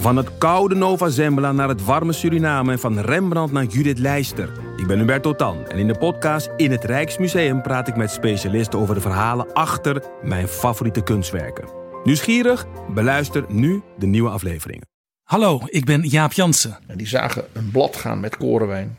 Van het koude Nova Zembla naar het warme Suriname en van Rembrandt naar Judith Leister. Ik ben Hubert Totan en in de podcast In het Rijksmuseum praat ik met specialisten over de verhalen achter mijn favoriete kunstwerken. Nieuwsgierig? Beluister nu de nieuwe afleveringen. Hallo, ik ben Jaap Jansen En die zagen een blad gaan met korenwijn.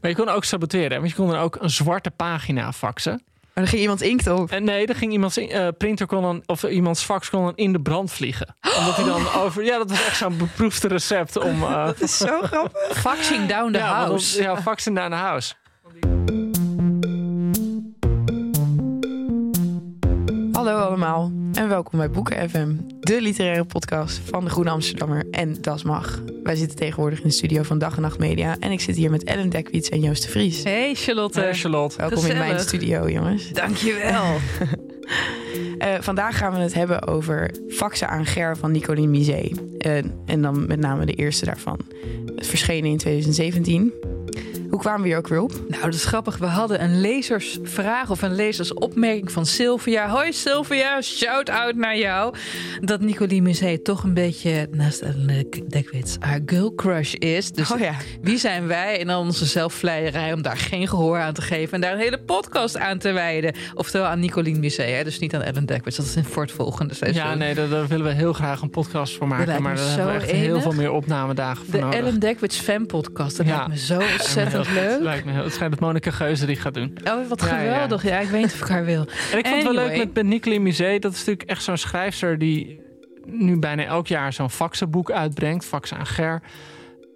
Maar je kon ook saboteren, want je kon dan ook een zwarte pagina faxen. Maar er ging iemand inkt op. En nee, dan ging iemands eh, printer kon dan, of iemands fax kon dan in de brand vliegen. Omdat hij dan over, ja, dat was echt zo'n beproefde recept om. eh, Dat is zo grappig. Faxing down the ja, house. dan- ja, faxen naar de house. Hallo allemaal en welkom bij Boeken FM, de literaire podcast van de Groene Amsterdammer en Das Mag. Wij zitten tegenwoordig in de studio van Dag en Nacht Media en ik zit hier met Ellen Dekwits en Joost de Vries. Hey Charlotte. Hey, Charlotte. Welkom in mijn studio, jongens. Dankjewel. Eh, vandaag gaan we het hebben over Faxen aan Ger van Nicoline Misé. Eh, en dan met name de eerste daarvan. Het verschenen in 2017. Hoe kwamen we hier ook weer op? Nou, dat is grappig. We hadden een lezersvraag of een lezersopmerking van Sylvia. Hoi Sylvia, shout-out naar jou. Dat Nicolie Musee toch een beetje naast Ellen Dekwits haar girl crush is. Dus Oh ja. wie zijn wij in onze zelfvleierij om daar geen gehoor aan te geven... en daar een hele podcast aan te wijden? Oftewel aan Nicoline Musee, hè? dus niet aan Ellen Dekwits. Dat is in voor het volgende seizoen. Ja, nee, daar, daar willen we heel graag een podcast voor maken. Maar daar zo hebben we echt heel veel meer opnamedagen voor De nodig. Ellen Dekwits fan podcast. Dat Ja. lijkt me zo ontzettend Het leuk. lijkt me heel, het schijnt dat Monica Geuze die gaat doen. Oh, wat Ja, ja, ja. geweldig. Ja, ik weet niet of ik haar wil. En ik vond het wel leuk met, Nicolie Musee. Dat is natuurlijk echt zo'n schrijfster die nu bijna elk jaar zo'n faxenboek uitbrengt. Faxen aan Ger.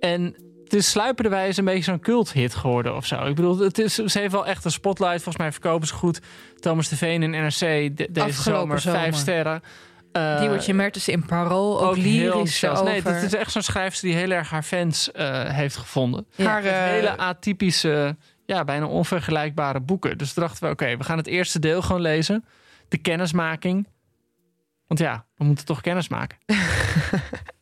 En het is sluipenderwijs een beetje zo'n culthit geworden of zo. Ik bedoel, het is, ze heeft wel echt een spotlight. Volgens mij verkopen ze goed. Thomas de Veen in NRC de- deze zomer, zomer. vijf sterren. Uh, Diewertje Mertens in Parool, ook, heel lyrisch over. Nee, het is echt zo'n schrijfster die heel erg haar fans eh, heeft gevonden. Ja. Haar, eh, hele atypische, ja, bijna onvergelijkbare boeken. Dus dachten we, oké, we gaan het eerste deel gewoon lezen. De kennismaking. Want ja, we moeten toch kennis maken.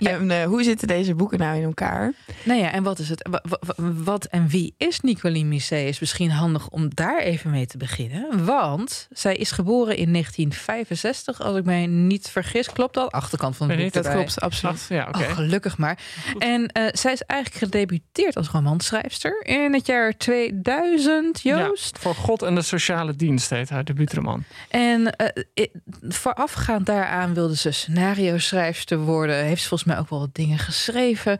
En, eh, hoe zitten deze boeken nou in elkaar? Nou ja, en wat is het? Wa- wa- wa- Wat en wie is Nicoline Misset? Is misschien handig om daar even mee te beginnen. Want zij is geboren in 1965, als ik mij niet vergis. Klopt dat? Achterkant van het Weet boek Dat klopt, absoluut. Ach, ja, oké. Oh, gelukkig maar. En eh, zij is eigenlijk gedebuteerd als romanschrijfster in het jaar 2000, Joost. Ja, voor God en de sociale dienst heet haar debuutroman. En eh, voorafgaand daaraan wilde ze scenario-schrijfster worden. Heeft volgens mij ook wel wat dingen geschreven.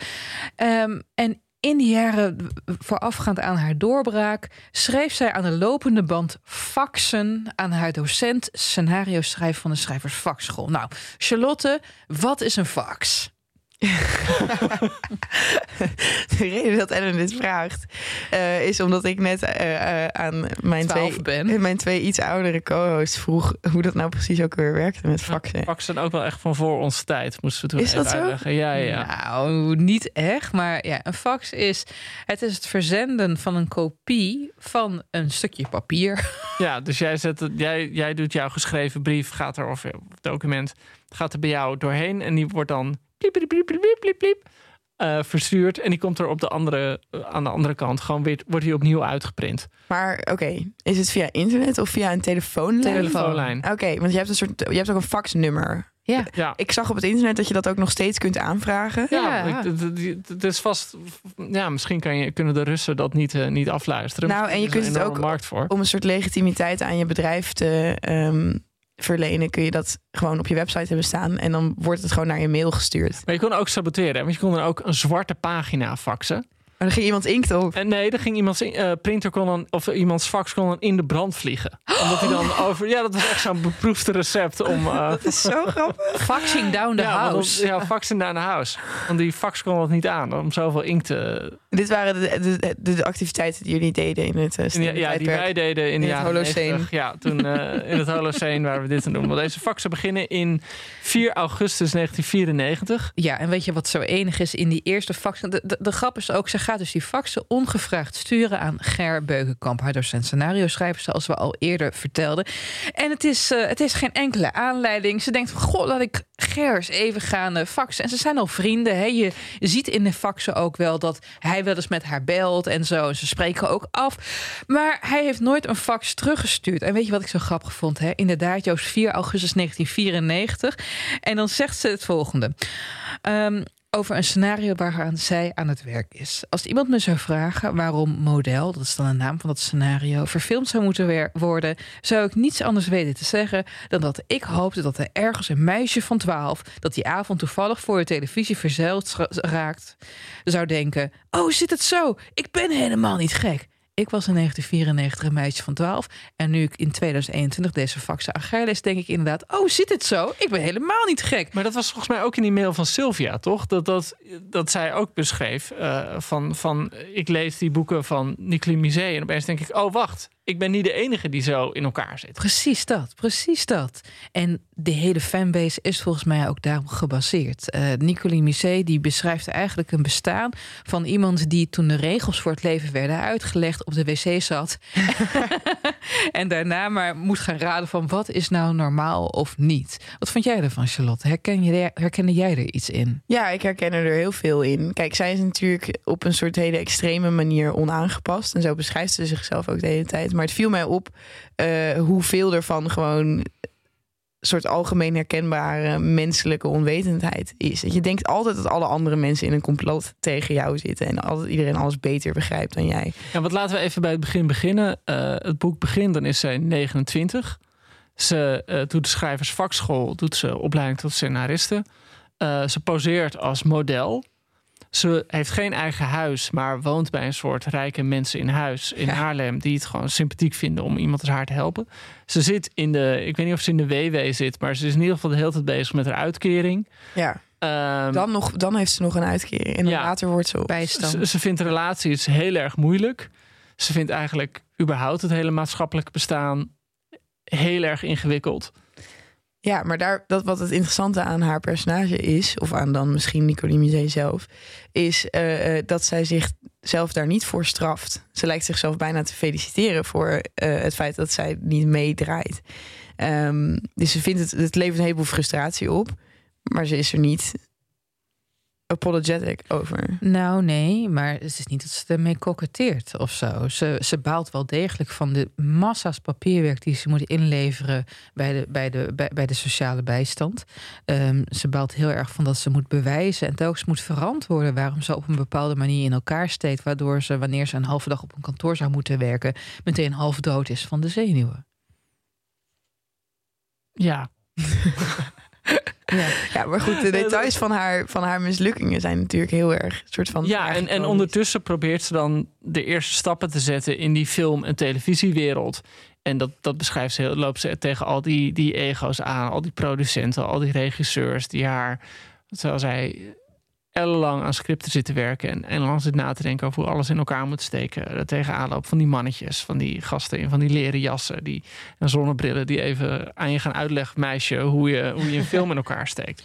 Ehm, en in die jaren voorafgaand aan haar doorbraak... schreef zij aan de lopende band faxen aan haar docent... scenario schrijven van de schrijversvakschool. Nou, Charlotte, wat is een fax? De reden dat Ellen dit vraagt eh, is omdat ik net eh, eh, aan mijn twee, ben. mijn twee iets oudere co-hosts vroeg hoe dat nou precies ook weer werkte met faxen. Faxen ook wel echt van voor onze tijd, moesten we toen Is even dat zo? uitleggen. Ja, ja, ja. Nou, niet echt. Maar ja, een fax is... Het is het verzenden van een kopie van een stukje papier. Ja, dus jij, zet het, jij, jij doet jouw geschreven brief, gaat er, of document, gaat er bij jou doorheen. En die wordt dan pliep, eh, verstuurd. En die komt er op de andere, eh, aan de andere kant gewoon weer, wordt die opnieuw uitgeprint. Maar oké, is het via internet of via een telefoonlijn? Telefoonlijn. Oké, want je hebt een soort, je hebt ook een faxnummer. Ja. Ja. Ik zag op het internet dat je dat ook nog steeds kunt aanvragen. Ja, het- is vast. Ja, misschien kan je, kunnen de Russen dat niet, eh, niet afluisteren. Nou, en je kunt het ook markt voor. om een soort legitimiteit aan je bedrijf te ehm, verlenen, kun je dat gewoon op je website hebben staan. En dan wordt het gewoon naar je mail gestuurd. Maar je kon ook saboteren, want je kon dan ook een zwarte pagina faxen. Maar er ging iemand inkt op. En nee, er ging iemands uh, printer kon dan, of iemands fax kon dan in de brand vliegen. Omdat hij dan over. Ja, dat was echt zo'n beproefde recept om. Uh, dat is zo grappig. Faxing down the ja, house. ja, faxing down the house. Want die fax kon dat niet aan om zoveel inkt te. Dit waren de, de, de, activiteiten die jullie deden in het. Uh, in, ja, die wij deden in, in de het Holocene. Ja, toen in het Holocene waar we dit aan doen. Want deze faxen beginnen in 4 augustus 1994. Ja, en weet je wat zo enig is in die eerste faxen? De, de, de grap is ook, ze gaat dus die faxen ongevraagd sturen aan Ger Beukenkamp, haar docent scenario schrijven, zoals we al eerder vertelden. En het is, uh, het is geen enkele aanleiding. Ze denkt goh, laat ik Ger eens even gaan uh, faxen. En ze zijn al vrienden. Hè? Je ziet in de faxen ook wel dat hij wel eens met haar belt en zo. Ze spreken ook af. Maar hij heeft nooit een fax teruggestuurd. En weet je wat ik zo grappig vond? Hè? Inderdaad, Joost 4 augustus 1994. En dan zegt ze het volgende. Um, over een scenario waaraan zij aan het werk is. Als iemand me zou vragen waarom model, dat is dan de naam van dat scenario, verfilmd zou moeten worden, zou ik niets anders weten te zeggen dan dat ik hoopte dat er ergens een meisje van 12 dat die avond toevallig voor de televisie verzeild raakt, zou denken: Oh, zit het zo? Ik ben helemaal niet gek. Ik was in 1994 een meisje van 12. En nu ik in 2021 deze faxen aan lees, denk ik inderdaad: Oh, zit het zo? Ik ben helemaal niet gek. Maar dat was volgens mij ook in die mail van Sylvia, toch? Dat, dat, dat zij ook beschreef: uh, van, van ik lees die boeken van Nicole Misé. En opeens denk ik: Oh, wacht ik ben niet de enige die zo in elkaar zit. Precies dat, precies dat. En de hele fanbase is volgens mij ook daarop gebaseerd. Uh, Nicolie Misset die beschrijft eigenlijk een bestaan van iemand die toen de regels voor het leven werden uitgelegd op de wc zat. en daarna maar moet gaan raden van wat is nou normaal of niet. Wat vond jij ervan, Charlotte? Herken je, herkende jij er iets in? Ja, ik herken er heel veel in. Kijk, zij is natuurlijk op een soort hele extreme manier onaangepast. En zo beschrijft ze zichzelf ook de hele tijd. Maar het viel mij op uh, hoeveel ervan gewoon soort algemeen herkenbare menselijke onwetendheid is. Dat je denkt altijd dat alle andere mensen in een complot tegen jou zitten en altijd iedereen alles beter begrijpt dan jij. Ja, wat laten we even bij het begin beginnen. Uh, het boek begint, dan is zij 29. Ze uh, doet de schrijversvakschool, doet ze opleiding tot scenariste. Ze poseert als model. Ze heeft geen eigen huis, maar woont bij een soort rijke mensen in huis in Haarlem. die het gewoon sympathiek vinden om iemand als haar te helpen. Ze zit in de, ik weet niet of ze in de WW zit, maar ze is in ieder geval de hele tijd bezig met haar uitkering. Ja. Um, dan, nog, dan heeft ze nog een uitkering. En ja, later wordt ze op bijstand. Ze, ze vindt relaties heel erg moeilijk. Ze vindt eigenlijk überhaupt het hele maatschappelijke bestaan heel erg ingewikkeld. Ja, maar daar, dat wat het interessante aan haar personage is, of aan dan misschien Nicolie Musée zelf, is uh, dat zij zichzelf daar niet voor straft. Ze lijkt zichzelf bijna te feliciteren voor uh, het feit dat zij niet meedraait. Um, dus ze vindt het, het levert een heleboel frustratie op, maar ze is er niet apologetic over. Nou, nee, maar het is niet dat ze ermee koketteert of zo. Ze, ze baalt wel degelijk van de massa's papierwerk die ze moet inleveren bij de, bij de, bij, bij de sociale bijstand. Um, ze baalt heel erg van dat ze moet bewijzen en telkens moet verantwoorden waarom ze op een bepaalde manier in elkaar steekt, waardoor ze, wanneer ze een halve dag op een kantoor zou moeten werken, meteen half dood is van de zenuwen. Ja. Ja. ja, maar goed, de details van haar, van haar mislukkingen zijn natuurlijk heel erg soort van. Ja, en, en ondertussen probeert ze dan de eerste stappen te zetten in die film- en televisiewereld. En dat, dat beschrijft ze, loopt ze tegen al die, die ego's aan, al die producenten, al die regisseurs die haar, zoals hij ellenlang aan scripten zitten werken en, lang zit na te denken over hoe alles in elkaar moet steken. De tegenaanloop van die mannetjes, van die gasten in van die leren jassen, die en zonnebrillen die even aan je gaan uitleggen, meisje, hoe je, hoe je een film in elkaar steekt.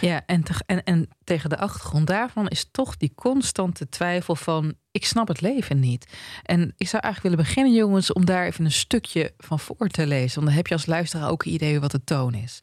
Ja, en, en, en tegen de achtergrond daarvan is toch die constante twijfel van ik snap het leven niet. En ik zou eigenlijk willen beginnen, jongens, om daar even een stukje van voor te lezen. Want dan heb je als luisteraar ook een idee wat de toon is.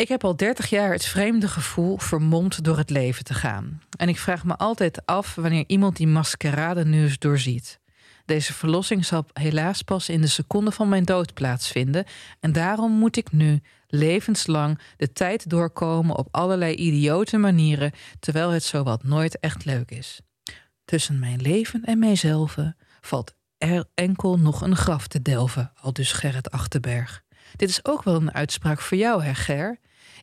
Ik heb al 30 jaar het vreemde gevoel vermomd door het leven te gaan. En ik vraag me altijd af wanneer iemand die maskerade nu eens doorziet. Deze verlossing zal helaas pas in de seconde van mijn dood plaatsvinden. En daarom moet ik nu levenslang de tijd doorkomen op allerlei idiote manieren, terwijl het zowat nooit echt leuk is. Tussen mijn leven en mijzelf valt er enkel nog een graf te delven, al dus Gerrit Achterberg. Dit is ook wel een uitspraak voor jou, hè Ger?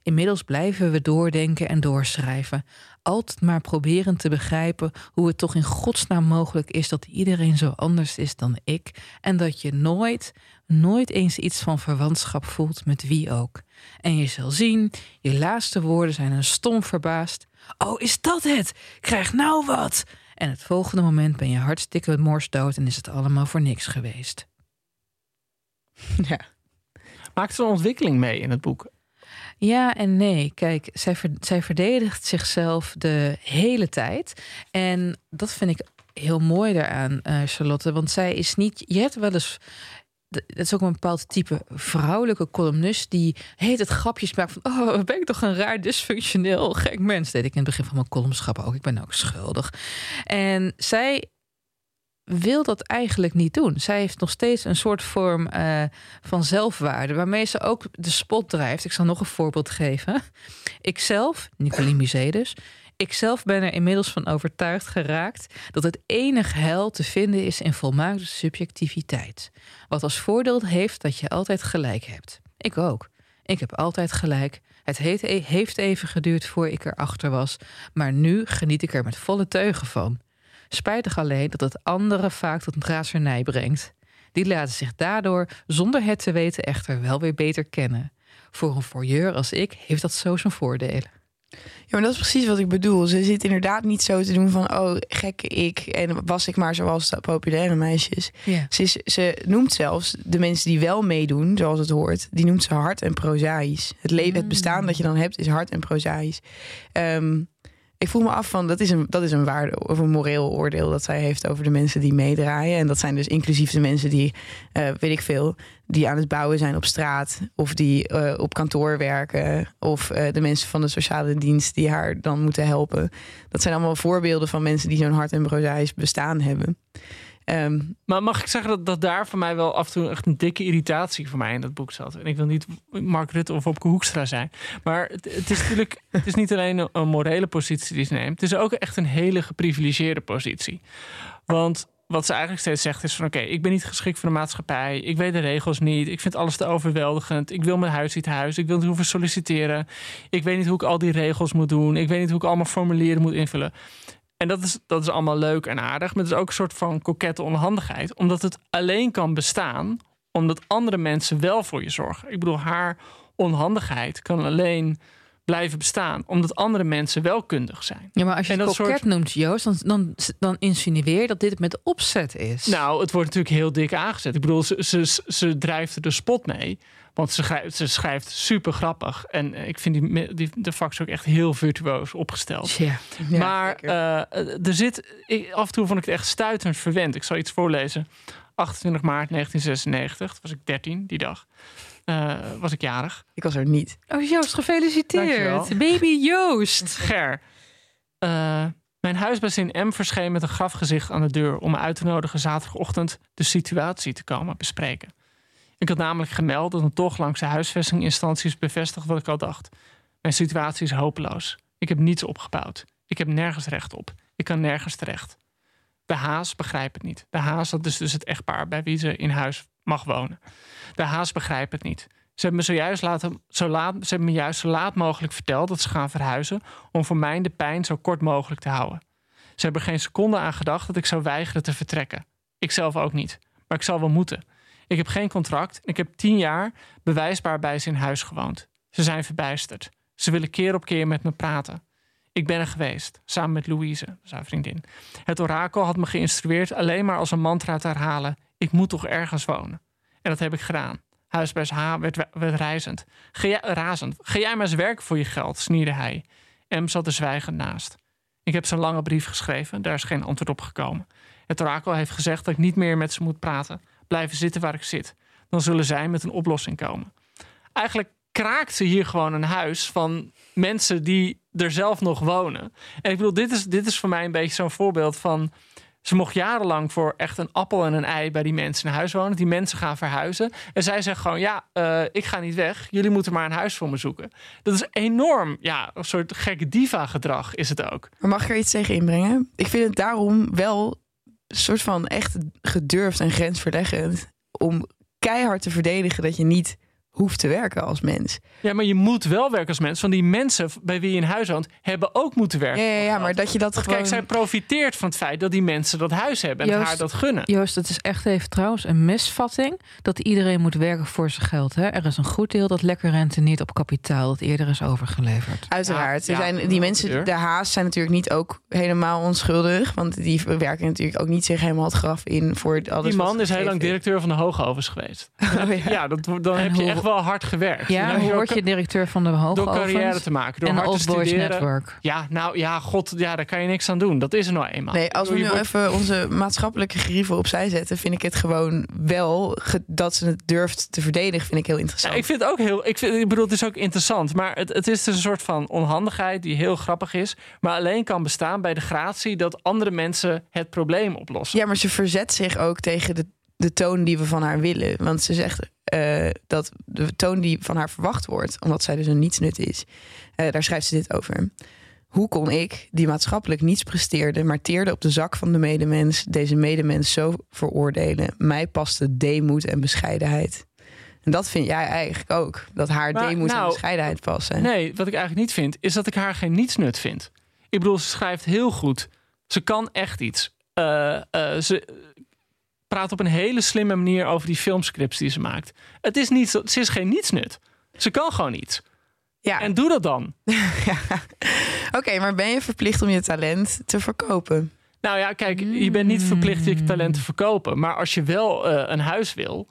Inmiddels blijven we doordenken en doorschrijven. Altijd maar proberen te begrijpen hoe het toch in godsnaam mogelijk is dat iedereen zo anders is dan ik. En dat je nooit, nooit eens iets van verwantschap voelt met wie ook. En je zal zien, je laatste woorden zijn een stom verbaasd. Oh, is dat het? Krijg nou wat! En het volgende moment ben je hartstikke morsdood en is het allemaal voor niks geweest. Ja. Maakt ze een ontwikkeling mee in het boek? Ja en nee. Kijk, zij, zij verdedigt zichzelf de hele tijd. En dat vind ik heel mooi daaraan, uh, Charlotte. Want zij is niet. Je hebt wel eens. Dat is ook een bepaald type vrouwelijke columnist die heet het grapjes maakt van oh ben ik toch een raar dysfunctioneel gek mens deed ik in het begin van mijn columnschap ook ik ben ook schuldig en zij wil dat eigenlijk niet doen. Zij heeft nog steeds een soort vorm uh, van zelfwaarde, waarmee ze ook de spot drijft. Ik zal nog een voorbeeld geven. Ikzelf, Nicoline Musée ikzelf ben er inmiddels van overtuigd geraakt dat het enige heil te vinden is in volmaakte subjectiviteit. Wat als voordeel heeft dat je altijd gelijk hebt. Ik ook. Ik heb altijd gelijk. Het heeft even geduurd voor ik erachter was, maar nu geniet ik er met volle teugen van. Spijtig alleen dat het anderen vaak tot razernij brengt. Die laten zich daardoor, zonder het te weten, echter wel weer beter kennen. Voor een voyeur als ik heeft dat zo zijn voordelen. Ja, maar dat is precies wat ik bedoel. Ze zit inderdaad niet zo te doen van... oh, gekke ik en was ik maar zoals de populaire meisjes. Ze, is, ze noemt zelfs de mensen die wel meedoen, zoals het hoort... die noemt ze hard en prozaïs. Het, leven, het bestaan dat je dan hebt is hard en prozaïs. Um, ik voel me af van dat is een, dat is een waarde of een moreel oordeel dat zij heeft over de mensen die meedraaien. En dat zijn dus inclusief de mensen die, uh, weet ik veel, die aan het bouwen zijn op straat. Of die uh, op kantoor werken. Of uh, de mensen van de sociale dienst die haar dan moeten helpen. Dat zijn allemaal voorbeelden van mensen die zo'n hart en prozaïs bestaan hebben. Um, maar mag ik zeggen dat, dat daar voor mij wel af en toe echt een dikke irritatie voor mij in dat boek zat. En ik wil niet Mark Rutte of Opke Hoekstra zijn. Maar het, het is natuurlijk het is niet alleen een, een, morele positie die ze neemt. Het is ook echt een hele geprivilegeerde positie. Want wat ze eigenlijk steeds zegt is van oké, ik ben niet geschikt voor de maatschappij. Ik weet de regels niet. Ik vind alles te overweldigend. Ik wil mijn huis niet huis. Ik wil niet hoeven solliciteren. Ik weet niet hoe ik al die regels moet doen. Ik weet niet hoe ik allemaal formulieren moet invullen. En dat is, dat is allemaal leuk en aardig. Maar het is ook een soort van kokette onhandigheid. Omdat het alleen kan bestaan omdat andere mensen wel voor je zorgen. Ik bedoel, haar onhandigheid kan alleen blijven bestaan. Omdat andere mensen wel kundig zijn. Ja, maar als je het koket noemt, Joost, dan, dan, dan insinueer dat dit met opzet is. Nou, het wordt natuurlijk heel dik aangezet. Ik bedoel, ze, ze, ze drijft er de spot mee. Want ze schrijft, ze schrijft super grappig. En eh, ik vind die, die, de fax ook echt heel virtuoos opgesteld. Ja, maar uh, er zit, ik, af en toe vond ik het echt stuitend verwend. Ik zal iets voorlezen. 28 maart 1996, was ik 13 die dag. Uh, was ik jarig. Ik was er niet. Oh Joost, gefeliciteerd. Baby Joost. Ger. Uh, mijn huisbazin M verscheen met een grafgezicht aan de deur... om me uit te nodigen zaterdagochtend de situatie te komen bespreken. Ik had namelijk gemeld dat een toch langs de huisvestinginstanties bevestigd wat ik al dacht. Mijn situatie is hopeloos. Ik heb niets opgebouwd. Ik heb nergens recht op. Ik kan nergens terecht. De Haas begrijpt het niet. De Haas, dat is dus het echtpaar bij wie ze in huis mag wonen. De Haas begrijpt het niet. Ze hebben me zojuist laten, zo laat, ze hebben me juist zo laat mogelijk verteld dat ze gaan verhuizen om voor mij de pijn zo kort mogelijk te houden. Ze hebben geen seconde aan gedacht dat ik zou weigeren te vertrekken. Ik zelf ook niet. Maar ik zal wel moeten. Ik heb geen contract. Ik heb tien jaar bewijsbaar bij ze in huis gewoond. Ze zijn verbijsterd. Ze willen keer op keer met me praten. Ik ben er geweest, samen met Louise, zijn vriendin. Het orakel had me geïnstrueerd alleen maar als een mantra te herhalen: Ik moet toch ergens wonen. En dat heb ik gedaan. Huisbest H werd, werd reizend. Ga jij, razend. Ga jij maar eens werken voor je geld, snierde hij. M zat er zwijgend naast. Ik heb zijn lange brief geschreven, daar is geen antwoord op gekomen. Het orakel heeft gezegd dat ik niet meer met ze moet praten blijven zitten waar ik zit. Dan zullen zij met een oplossing komen. Eigenlijk kraakt ze hier gewoon een huis van mensen die er zelf nog wonen. En ik bedoel, dit is, dit is voor mij een beetje zo'n voorbeeld van. Ze mocht jarenlang voor echt een appel en een ei bij die mensen in huis wonen. Die mensen gaan verhuizen. En zij zegt gewoon: Ja, uh, ik ga niet weg. Jullie moeten maar een huis voor me zoeken. Dat is enorm. Ja, een soort gekke diva-gedrag is het ook. Maar mag ik er iets tegen inbrengen? Ik vind het daarom wel soort van echt gedurfd en grensverleggend om keihard te verdedigen dat je niet hoeft te werken als mens. Ja, maar je moet wel werken als mens. Van die mensen bij wie je in huis woont, hebben ook moeten werken. Ja, ja, ja maar dat je dat Want gewoon... Kijk, zij profiteert van het feit dat die mensen dat huis hebben en Joost, haar dat gunnen. Joost, het is echt even trouwens een misvatting dat iedereen moet werken voor zijn geld. Hè? Er is een goed deel dat lekker renteert op kapitaal dat eerder is overgeleverd. Uiteraard. Ja, er zijn, ja, die mensen, de haas zijn natuurlijk niet ook helemaal onschuldig. Want die werken natuurlijk ook niet zich helemaal het graf in voor alles Die man is heel lang directeur van de hoogovens geweest. Oh, ja. Ja, dat, dan En heb je echt wel hard gewerkt. Ja, hoe je word je directeur van de door hoogovens? carrière te maken, door en hard te studeren. Network. Ja, nou ja, god, ja, daar kan je niks aan doen. Dat is er nou eenmaal. Nee, als we nu wordt- even onze maatschappelijke gerieven opzij zetten, vind ik het gewoon wel ge- dat ze het durft te verdedigen, vind ik heel Ja, interessant. ik vind het ook heel. Ik, vind, ik bedoel, het is ook interessant. Maar het, het is dus een soort van onhandigheid die heel grappig is. Maar alleen kan bestaan bij de gratie dat andere mensen het probleem oplossen. Ja, maar ze verzet zich ook tegen de, de toon die we van haar willen. Want ze zegt eh, dat de toon die van haar verwacht wordt, omdat zij dus een nietsnut is, eh, daar schrijft ze dit over. Hoe kon ik, die maatschappelijk niets presteerde, maar teerde op de zak van de medemens, deze medemens zo veroordelen? Mij paste deemoed en bescheidenheid. En dat vind jij eigenlijk ook, dat haar Maar, deemoed en nou, bescheidenheid passen. Nee, wat ik eigenlijk niet vind, is dat ik haar geen nietsnut vind. Ik bedoel, ze schrijft heel goed. Ze kan echt iets. Eh, ze praat op een hele slimme manier over die filmscripts die ze maakt. Het is niet zo, ze is geen nietsnut. Ze kan gewoon iets. Ja, En doe dat dan. oké, maar ben je verplicht om je talent te verkopen? Nou ja, kijk, je bent niet verplicht je talent te verkopen. Maar als je wel eh, een huis wil.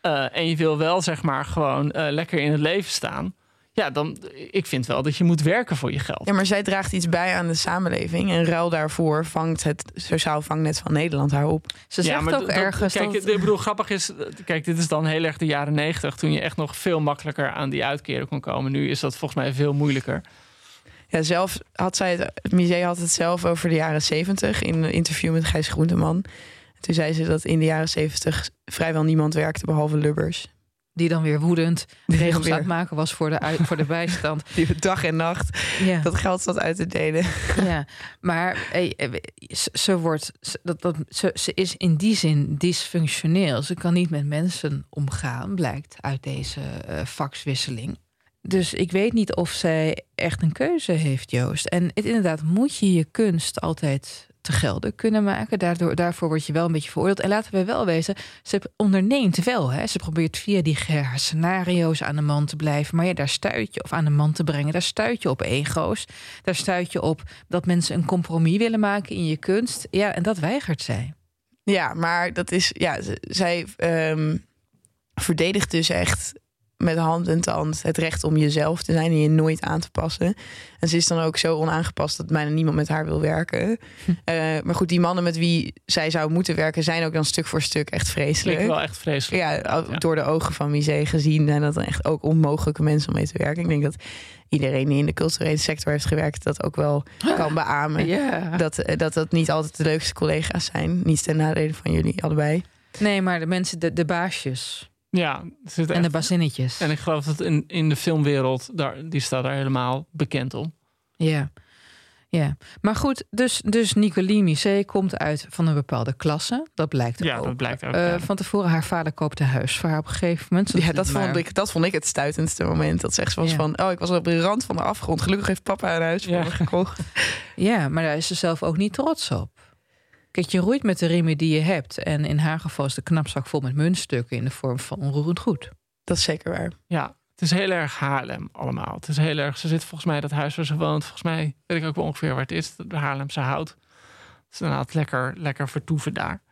eh, en je wil wel, zeg maar, gewoon eh, lekker in het leven staan. Ja, dan. Ik vind wel dat je moet werken voor je geld. Ja, maar zij draagt iets bij aan de samenleving. En ruil daarvoor vangt het Sociaal Vangnet van Nederland haar op. Ze zegt ook ergens Kijk, dat... ik bedoel, grappig is. Kijk, dit is dan heel erg de jaren negentig. Toen je echt nog veel makkelijker aan die uitkeren kon komen. Nu is dat volgens mij veel moeilijker. Ja, zelf had zij het, het museum had het zelf over de jaren zeventig in een interview met Gijs Groenteman. Toen zei ze dat in de jaren zeventig vrijwel niemand werkte behalve Lubbers. Die dan weer woedend regels aan het maken was voor de, uit, voor de bijstand. Die dag en nacht Ja. dat geld zat uit te delen. Ja, maar hey, eh, ze, wordt, dat, dat, ze, ze is in die zin dysfunctioneel. Ze kan niet met mensen omgaan, blijkt uit deze eh faxwisseling. Dus ik weet niet of zij echt een keuze heeft, Joost. En het, inderdaad, moet je je kunst altijd te gelden kunnen maken. Daardoor, daarvoor word je wel een beetje veroordeeld. En laten we wel wezen, ze onderneemt wel. Hè. Ze probeert via die scenario's aan de man te blijven. Maar ja, daar stuit je, of aan de man te brengen, daar stuit je op ego's. Daar stuit je op dat mensen een compromis willen maken in je kunst. Ja, en dat weigert zij. Ja, maar dat is, ja, zij ehm, verdedigt dus echt met hand en tand het recht om jezelf te zijn en je nooit aan te passen. En ze is dan ook zo onaangepast dat bijna niemand met haar wil werken. Eh, maar goed, die mannen met wie zij zou moeten werken zijn ook dan stuk voor stuk echt vreselijk. Klinkt wel echt vreselijk. Ja, Ja. door de ogen van Misé gezien zijn dat dan echt ook onmogelijke mensen om mee te werken. Ik denk dat iedereen die in de culturele sector heeft gewerkt dat ook wel kan beamen. Dat, eh, dat dat niet altijd de leukste collega's zijn. Niet ten nadele van jullie allebei. Nee, maar de mensen, de, de baasjes Ja, zit en echt- de bazinnetjes. En ik geloof dat in, in de filmwereld, daar, die staat daar helemaal bekend om. Ja. Ja, maar goed, dus, dus Nicolie Misé komt uit van een bepaalde klasse. Dat blijkt Ja, ook. dat blijkt ook. Eh, ja. van tevoren, haar vader koopt een huis voor haar op een gegeven moment. zodat Ja, dat maar- vond, ik, dat vond ik het stuitendste moment. Dat zegt ze was Ja. van, oh, ik was op de rand van de afgrond. Gelukkig heeft papa een huis voor Ja. me gekocht. Ja, maar daar is ze zelf ook niet trots op. Kijk, je roeit met de riemen die je hebt. En in haar geval is de knapzak vol met muntstukken in de vorm van onroerend goed. Dat is zeker waar. Ja, het is heel erg Haarlem allemaal. Het is heel erg, ze zit volgens mij dat huis waar ze woont. Volgens mij weet ik ook wel ongeveer waar het is. De Haarlemse hout. Het is inderdaad lekker, lekker vertoeven daar.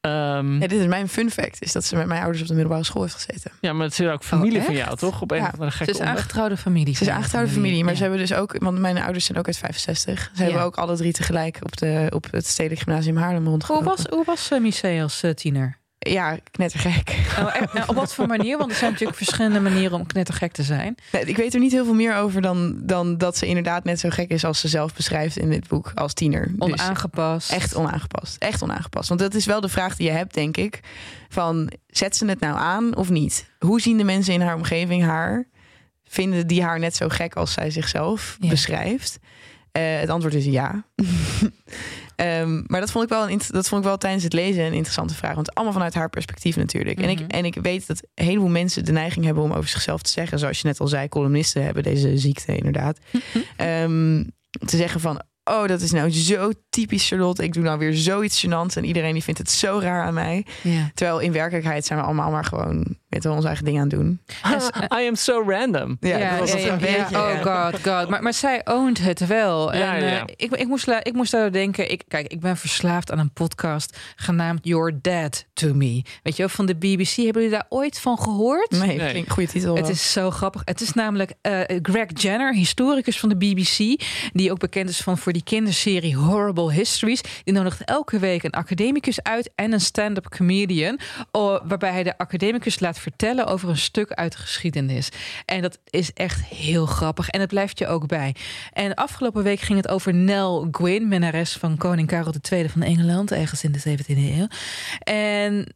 Ehm, Ja, dit is mijn fun fact. Is dat ze met mijn ouders op de middelbare school heeft gezeten. ja, maar het is ook familie Oh, van echt? jou, toch? Op een Ja, of andere Ze gekke is aangetrouwde familie. Ze is van de aangetrouwde familie. Maar ja. ze hebben dus ook... Want mijn ouders zijn ook uit 65. Ze hebben ook alle drie tegelijk op, de, op het Stedelijk Gymnasium Haarlem Hoe rondgelopen. was, hoe was uh, Misé als eh, tiener? Ja, knettergek. Nou, op wat voor manier? Want er zijn natuurlijk verschillende manieren om knettergek te zijn. Nee, ik weet er niet heel veel meer over dan, dan dat ze inderdaad net zo gek is als ze zelf beschrijft in dit boek als tiener. Dus Onaangepast. echt onaangepast. Echt onaangepast. Want dat is wel de vraag die je hebt, denk ik. Van, zet ze het nou aan of niet? Hoe zien de mensen in haar omgeving haar? Vinden die haar net zo gek als zij zichzelf Ja. beschrijft? Eh, het antwoord is ja. Ehm, maar dat vond, ik wel een, dat vond ik wel tijdens het lezen een interessante vraag. Want allemaal vanuit haar perspectief natuurlijk. en, ik, Mhm. en ik weet dat een heleboel mensen de neiging hebben om over zichzelf te zeggen. Zoals je net al zei, columnisten hebben deze ziekte inderdaad. Ehm, te zeggen van, oh, dat is nou zo typisch Charlotte. Ik doe nou weer zoiets gênants en iedereen die vindt het zo raar aan mij. Ja. Terwijl in werkelijkheid zijn we allemaal maar gewoon met onze eigen dingen aan doen. I am so random. Ja, Ja, dat was ja, het ja, een ja. beetje. Oh god, god. Maar, maar zij owned het wel. Ja, en, ja, eh, ja. ik, ik, moest, ik moest daar denken. Ik, kijk, ik ben verslaafd aan een podcast genaamd Your Dad to Me. Weet je wel, van de BBC. Hebben jullie daar ooit van gehoord? Nee, Nee. goede titel. Het is zo grappig. Het is namelijk eh, Greg Jenner, historicus van de BBC, die ook bekend is van voor die kinderserie Horrible Histories. Die nodigt elke week een academicus uit en een stand-up comedian, oh, waarbij hij de academicus laat vertellen over een stuk uit de geschiedenis. En dat is echt heel grappig en het blijft je ook bij. En afgelopen week ging het over Nell Gwyn, minnares van koning Karel II van Engeland, ergens in de 17e eeuw. En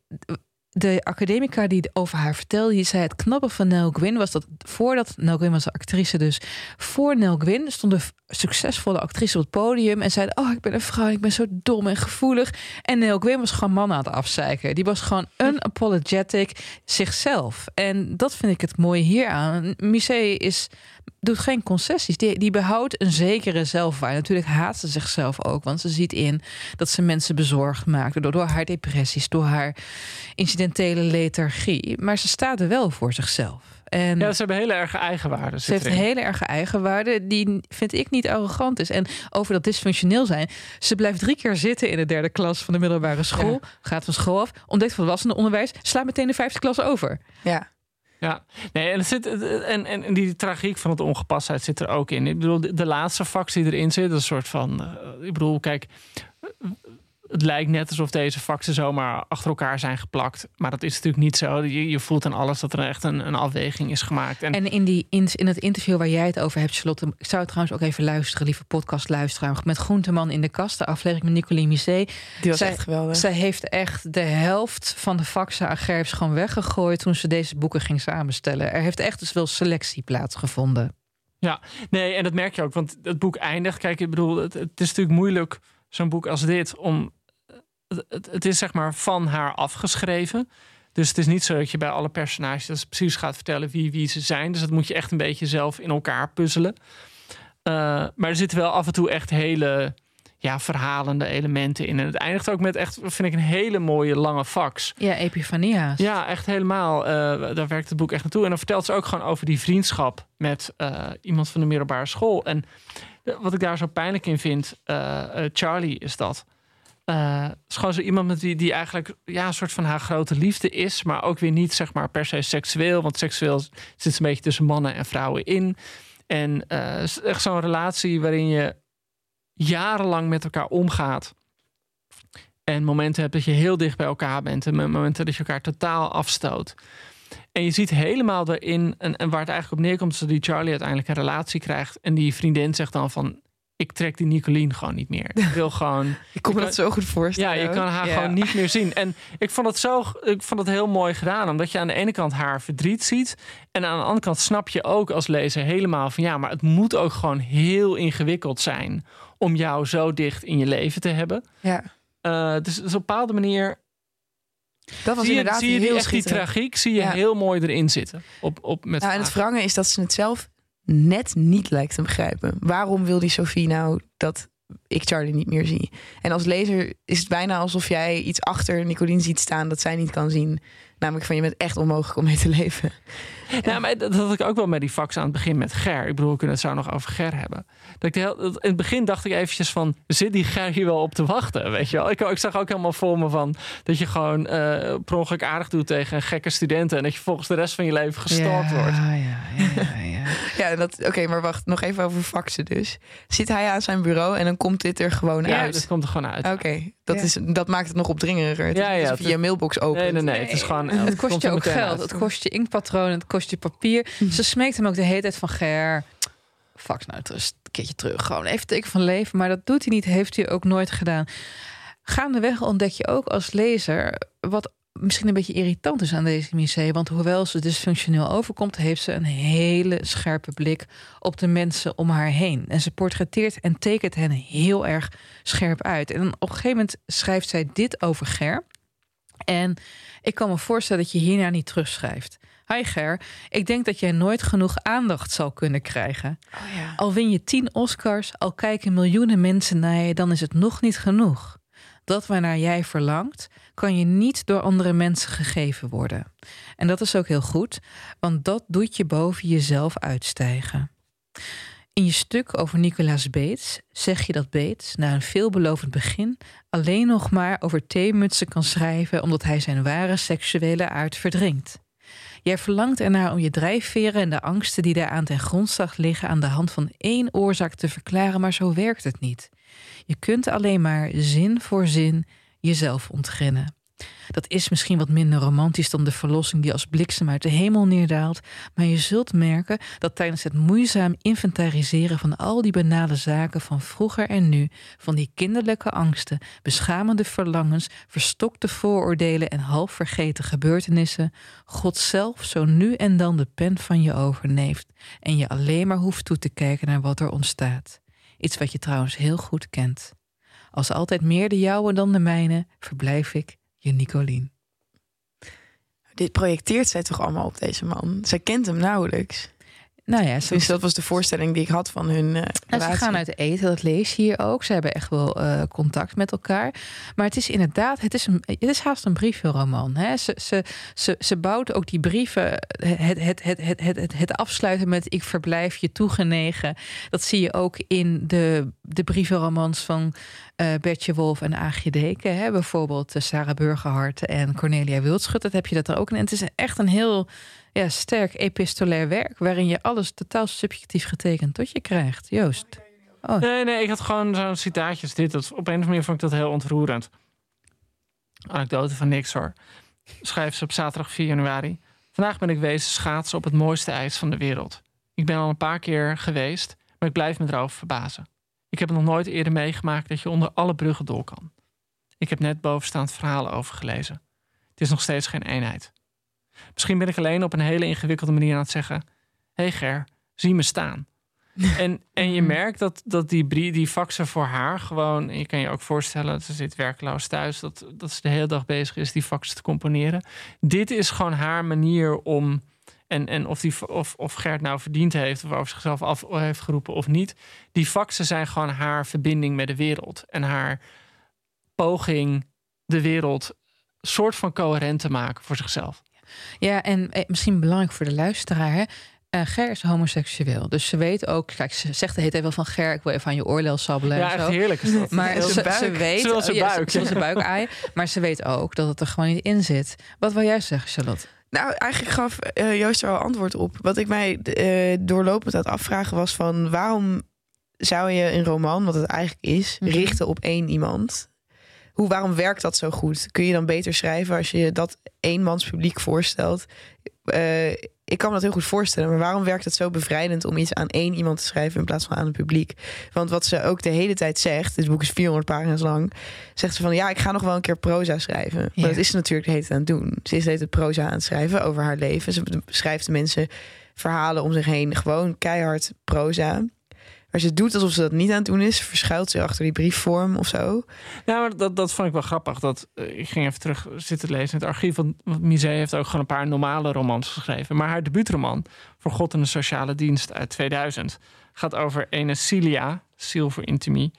de academica die over haar vertelde, die zei het knappe van Nell Gwyn was dat voordat Nell Gwyn was een actrice dus, voor Nell Gwyn stonden f- succesvolle actrices op het podium en zeiden, oh ik ben een vrouw, ik ben zo dom en gevoelig. En Nell Gwyn was gewoon man aan het afzeiken. Die was gewoon unapologetic zichzelf. En dat vind ik het mooie hieraan. Musée is doet geen concessies. Die, die behoudt een zekere zelfwaarde. Natuurlijk haat ze zichzelf ook, want ze ziet in dat ze mensen bezorgd maakt door, door haar depressies, door haar incidentele lethargie. Maar ze staat er wel voor zichzelf. En Ja, ze hebben hele erge eigenwaarde. ze heeft een hele erg eigenwaarde die vind ik niet arrogant is. En over dat dysfunctioneel zijn. Ze blijft drie keer zitten in de derde klas van de middelbare school. Gaat van school af. Ontdekt volwassenenonderwijs. Slaat meteen de vijfde klas over. Ja. Ja, nee, en, zit, en, en, en die tragiek van het ongepastheid zit er ook in. Ik bedoel, de, laatste fax die erin zit, een soort van. eh, ik bedoel, kijk. Het lijkt net alsof deze faxen zomaar achter elkaar zijn geplakt. Maar dat is natuurlijk niet zo. Je, je voelt aan alles dat er echt een, een afweging is gemaakt. En, En in, die, in, in het interview waar jij het over hebt, Charlotte. Ik zou trouwens ook even luisteren, lieve podcastluisteraar. Met Groenteman in de kast, de aflevering met Nicoline Misé. Die was Zij- echt geweldig. Zij heeft echt de helft van de faxen aan Gerps gewoon weggegooid toen ze deze boeken ging samenstellen. Er heeft echt dus wel selectie plaatsgevonden. Nee, en dat merk je ook, want het boek eindigt. Kijk, ik bedoel, het, het is natuurlijk moeilijk, zo'n boek als dit, om. Het, is zeg maar van haar afgeschreven. Dus het is niet zo dat je bij alle personages precies gaat vertellen wie, wie ze zijn. Dus dat moet je echt een beetje zelf in elkaar puzzelen. Eh, maar er zitten wel af en toe echt hele ja, verhalende elementen in. En het eindigt ook met echt, vind ik, een hele mooie lange fax. Ja, Epifania's. Ja, echt helemaal. Eh, daar werkt het boek echt naartoe. En dan vertelt ze ook gewoon over die vriendschap met eh, iemand van de middelbare school. En wat ik daar zo pijnlijk in vind, Charlie is dat. Eh, is gewoon zo iemand met wie die eigenlijk ja, een soort van haar grote liefde is, maar ook weer niet zeg maar per se seksueel, want seksueel zit een beetje tussen mannen en vrouwen in. En is echt zo'n relatie waarin je jarenlang met elkaar omgaat. En momenten hebt dat je heel dicht bij elkaar bent. En momenten dat je elkaar totaal afstoot. En je ziet helemaal erin, en, en waar het eigenlijk op neerkomt, is dat die Charlie uiteindelijk een relatie krijgt. En die vriendin zegt dan van, ik trek die Nicolien gewoon niet meer. Ik wil gewoon... Ik kon me dat zo goed Ja, voorstellen. je kan haar Ja. gewoon niet meer zien. En ik vond het zo, ik vond het heel mooi gedaan, omdat je aan de ene kant haar verdriet ziet, en aan de andere kant snap je ook als lezer helemaal van ja, maar het moet ook gewoon heel ingewikkeld zijn om jou zo dicht in je leven te hebben. Ja. Eh, dus, dus op een bepaalde manier Dat was zie je, inderdaad zie je die, heel echt die tragiek zie je Ja. heel mooi erin zitten. Op, op, met Nou, en het wrange is dat ze het zelf net niet lijkt te begrijpen. Waarom wil die Sophie nou dat ik Charlie niet meer zie? En als lezer is het bijna alsof jij iets achter Nicolien ziet staan dat zij niet kan zien. Namelijk van je bent echt onmogelijk om mee te leven. Ja, maar dat had ik ook wel met die fax aan het begin met Ger. Ik bedoel, we kunnen het zo nog over Ger hebben. Dat ik heel, in het begin dacht ik eventjes van, zit die Ger hier wel op te wachten? Weet je wel? Ik, ik zag ook helemaal voor me van dat je gewoon eh per ongeluk aardig doet tegen een gekke studenten en dat je volgens de rest van je leven gestalkt ja, wordt. Ja, ja, ja, ja. Ja, dat- oké, maar wacht, nog even over faxen dus. Zit hij aan zijn bureau en dan komt dit er gewoon Ja, uit? dat komt er gewoon uit. Oké, dat, Ja. is, dat maakt het nog opdringeriger. Het Ja, ja, het je mailbox opent. Nee, nee, nee. Het is gewoon. Het kost je ook geld. uit. Het kost je inkpatroon, het kost je papier. Ze smeekt hem ook de hele tijd van Ger. Fax nou rust, een keertje terug. Gewoon even teken van leven. Maar dat doet hij niet, heeft hij ook nooit gedaan. Gaandeweg ontdek je ook als lezer wat misschien een beetje irritant is aan deze Misee. Want hoewel ze dysfunctioneel overkomt, heeft ze een hele scherpe blik op de mensen om haar heen. En ze portretteert en tekent hen heel erg scherp uit. En op een gegeven moment schrijft zij dit over Ger. En ik kan me voorstellen dat je hierna niet terugschrijft. Hi Ger, ik denk dat jij nooit genoeg aandacht zal kunnen krijgen. Oh ja. Al win je tien Oscars, al kijken miljoenen mensen naar je, dan is het nog niet genoeg. Dat waarnaar jij verlangt, kan je niet door andere mensen gegeven worden. En dat is ook heel goed, want dat doet je boven jezelf uitstijgen. In je stuk over Nicolaas Beets zeg je dat Beets na een veelbelovend begin alleen nog maar over theemutsen kan schrijven omdat hij zijn ware seksuele aard verdringt. Jij verlangt ernaar om je drijfveren en de angsten die daaraan ten grondslag liggen aan de hand van één oorzaak te verklaren, maar zo werkt het niet. Je kunt alleen maar zin voor zin jezelf ontginnen. Dat is misschien wat minder romantisch dan de verlossing die als bliksem uit de hemel neerdaalt, maar je zult merken dat tijdens het moeizaam inventariseren van al die banale zaken van vroeger en nu, van die kinderlijke angsten, beschamende verlangens, verstokte vooroordelen en half vergeten gebeurtenissen, God zelf zo nu en dan de pen van je overneemt en je alleen maar hoeft toe te kijken naar wat er ontstaat. Iets wat je trouwens heel goed kent. Als altijd meer de jouwe dan de mijne, verblijf ik je Nicolien. Dit projecteert zij toch allemaal op deze man? Zij kent hem nauwelijks. Nou ja, dus dat was de voorstelling die ik had van hun. Uh, nou, ze gaan uit eten, dat lees je hier ook. Ze hebben echt wel uh, contact met elkaar. Maar het is inderdaad, het is, een, het is haast een brievenroman. Hè? Ze, ze, ze, ze bouwt ook die brieven, het, het, het, het, het, het afsluiten met ik verblijf je toegenegen. Dat zie je ook in de, de brievenromans van uh, Bertje Wolf en Aagje Deken. Hè? Bijvoorbeeld Sarah Burgerhart en Cornelia Wildschut. Dat heb je dat er ook in. En het is echt een heel ja, sterk epistolair werk... waarin je alles totaal subjectief getekend tot je krijgt. Joost. Oh. Nee, nee, ik had gewoon zo'n citaatjes. Dit, dat, op een of andere manier vond ik dat heel ontroerend. Anekdote van niks hoor. Schrijft ze op zaterdag 4 januari. Vandaag ben ik wezen schaatsen op het mooiste ijs van de wereld. Ik ben al een paar keer geweest, maar ik blijf me erover verbazen. Ik heb nog nooit eerder meegemaakt dat je onder alle bruggen door kan. Ik heb net bovenstaand verhalen over gelezen. Het is nog steeds geen eenheid. Misschien ben ik alleen op een hele ingewikkelde manier aan het zeggen: hey Ger, zie me staan. en, en je merkt dat, dat die, die faxen voor haar gewoon. Je kan je ook voorstellen, ze zit werkloos thuis. Dat, dat ze de hele dag bezig is die faxen te componeren. Dit is gewoon haar manier om. En, en of, die, of, of Gert nou verdiend heeft, of over zichzelf af heeft geroepen of niet. Die faxen zijn gewoon haar verbinding met de wereld. En haar poging de wereld soort van coherent te maken voor zichzelf. Ja, en eh, misschien belangrijk voor de luisteraar. Hè? Uh, Ger is homoseksueel. Dus ze weet ook, kijk, ze zegt de hele tijd wel van Ger, ik wil even aan je oorlel sabbelen. Ja, en zo. echt heerlijk is dat. Maar ze, ze, weet, ze zijn ja, buik. Ze, buik maar ze weet ook dat het er gewoon niet in zit. Wat wil jij zeggen, Charlotte? Nou, eigenlijk gaf uh, Joost er al antwoord op. Wat ik mij uh, doorlopend aan het afvragen was van... waarom zou je een roman, wat het eigenlijk is, mm -hmm. richten op één iemand? Hoe, waarom werkt dat zo goed? Kun je dan beter schrijven als je dat eenmans publiek voorstelt? Uh, ik kan me dat heel goed voorstellen, maar waarom werkt het zo bevrijdend om iets aan één iemand te schrijven in plaats van aan het publiek? Want wat ze ook de hele tijd zegt, dit boek is 400 pagina's lang, zegt ze van ja, ik ga nog wel een keer proza schrijven. Ja. Maar dat is ze natuurlijk de hele tijd aan het doen. Ze is de hele tijd proza aan het schrijven over haar leven. Ze beschrijft de mensen verhalen om zich heen, gewoon keihard proza. Maar ze doet alsof ze dat niet aan het doen is. Verschuilt ze achter die briefvorm of zo. Ja, maar dat, dat vond ik wel grappig. Dat, uh, ik ging even terug zitten lezen in het archief. Want Misé heeft ook gewoon een paar normale romans geschreven. Maar haar debuutroman, Voor God en de Sociale Dienst uit 2000... gaat over ene Cilia, Ziel voor Intimie...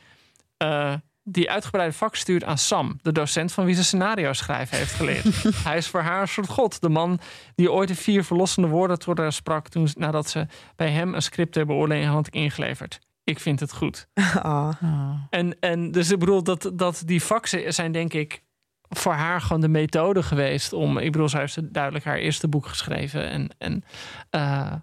Uh, die uitgebreide vak stuurt aan Sam, de docent van wie ze scenario schrijven heeft geleerd. Hij is voor haar een soort god. De man die ooit de vier verlossende woorden tot haar sprak toen, nadat ze bij hem een script ter beoordeling had ingeleverd. Ik vind het goed. Oh. En, en dus ik bedoel, dat, dat die faxen zijn denk ik voor haar gewoon de methode geweest om. Ik bedoel, zij heeft duidelijk haar eerste boek geschreven. En, en uh,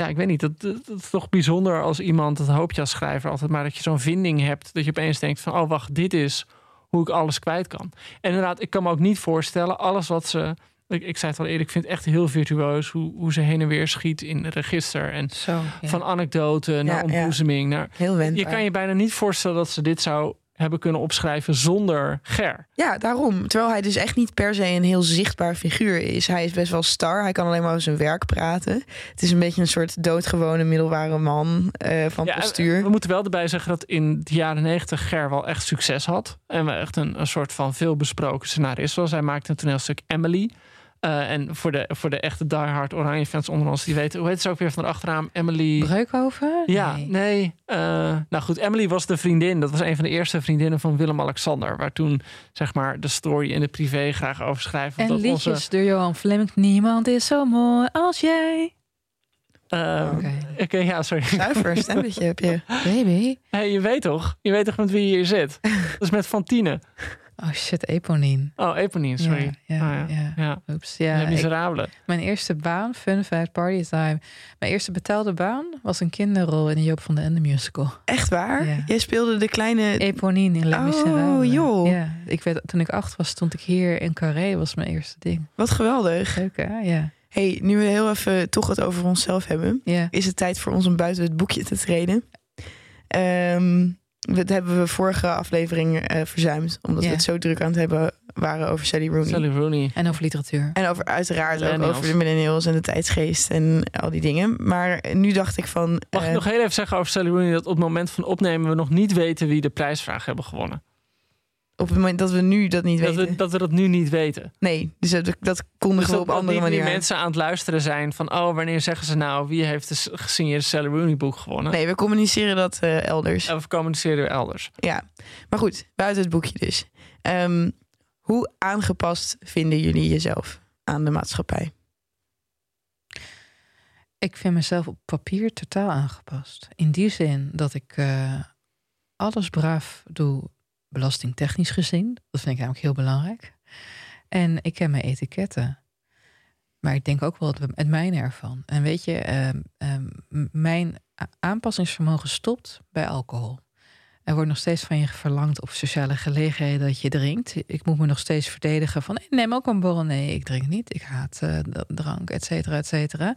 ja, ik weet niet. Dat, dat, dat, is toch bijzonder als iemand, dat hoop je als schrijver altijd, maar dat je zo'n vinding hebt. Dat je opeens denkt van, oh wacht, dit is hoe ik alles kwijt kan. En inderdaad, ik kan me ook niet voorstellen, alles wat ze. Ik, ik zei het al eerder, ik vind het echt heel virtuoos hoe, hoe ze heen en weer schiet in register. En Zo, ja. van anekdote naar Ja, ontboezeming. Naar, Heel wendbaar. je kan je bijna niet voorstellen dat ze dit zou hebben kunnen opschrijven zonder Ger. Ja, daarom. Terwijl hij dus echt niet per se een heel zichtbaar figuur is. Hij is best wel star. Hij kan alleen maar over zijn werk praten. Het is een beetje een soort doodgewone middelbare man uh, van ja, postuur. We moeten wel erbij zeggen dat in de jaren negentig Ger wel echt succes had. En we echt een, een soort van veelbesproken scenarist was. Hij maakte een toneelstuk Emily. Uh, en voor de, voor de echte diehard Oranje fans onder ons, die weten, hoe heet ze ook weer van de achternaam? Emily. Breukhoven? Ja, nee. nee uh, nou goed, Emily was de vriendin. Dat was een van de eerste vriendinnen van Willem-Alexander. Waar toen, zeg maar, de story in de privé graag over schrijven. En dat liedjes onze... door Johan Fleming. Niemand is zo mooi als jij. Uh, Oké, okay. okay, ja, sorry. Zuiver stemmetje heb je. Baby. Hey, je weet toch? Je weet toch met wie je hier zit? Dat is met Fantine. Oh shit, Eponine. Oh, Eponine, sorry. Ja, ja, oh, ja. ja. Oeps, ja. Miserabele. Ik, mijn eerste baan, fun fact, party time. Mijn eerste betaalde baan was een kinderrol in de Joop van de Ende musical. Echt waar? Ja. Jij speelde de kleine... Eponine in Les Oh, Miserables. joh. Ja, ik weet, toen ik acht was, stond ik hier in Carré. was mijn eerste ding. Wat geweldig. Leuk hè? Ja. hey, nu we heel even toch het over onszelf hebben... Ja. is het tijd voor ons om buiten het boekje te treden. Ehm dat hebben we vorige aflevering uh, verzuimd. Omdat we het zo druk aan het hebben waren over Sally Rooney. Sally Rooney. En over literatuur. En over uiteraard ook over de millennials en de tijdsgeest en al die dingen. Maar nu dacht ik van... Mag ik eh, nog heel even zeggen over Sally Rooney... dat op het moment van opnemen we nog niet weten... wie de prijsvraag hebben gewonnen. Op het moment dat we nu dat niet Dat weten. we, dat we dat nu niet weten. Nee, dus dat, dat kondigen Dus we op dat andere niet die manieren. mensen aan het luisteren zijn van... oh, wanneer zeggen ze nou... wie heeft de gesigneerde Sally Rooney boek gewonnen? Nee, we communiceren dat eh, elders. En we communiceren elders. Ja, maar goed, buiten het boekje dus. Ehm, hoe aangepast vinden jullie jezelf aan de maatschappij? Ik vind mezelf op papier totaal aangepast. In die zin dat ik eh, alles braaf doe, belastingtechnisch gezien. Dat vind ik namelijk heel belangrijk. En ik ken mijn etiketten. Maar ik denk ook wel het, mijne ervan. En weet je, ehm, ehm, mijn aanpassingsvermogen stopt bij alcohol. Er wordt nog steeds van je verlangd op sociale gelegenheden dat je drinkt. Ik moet me nog steeds verdedigen van, nee, neem ook een borrel. Nee, ik drink niet. Ik haat eh, drank, et cetera, et cetera.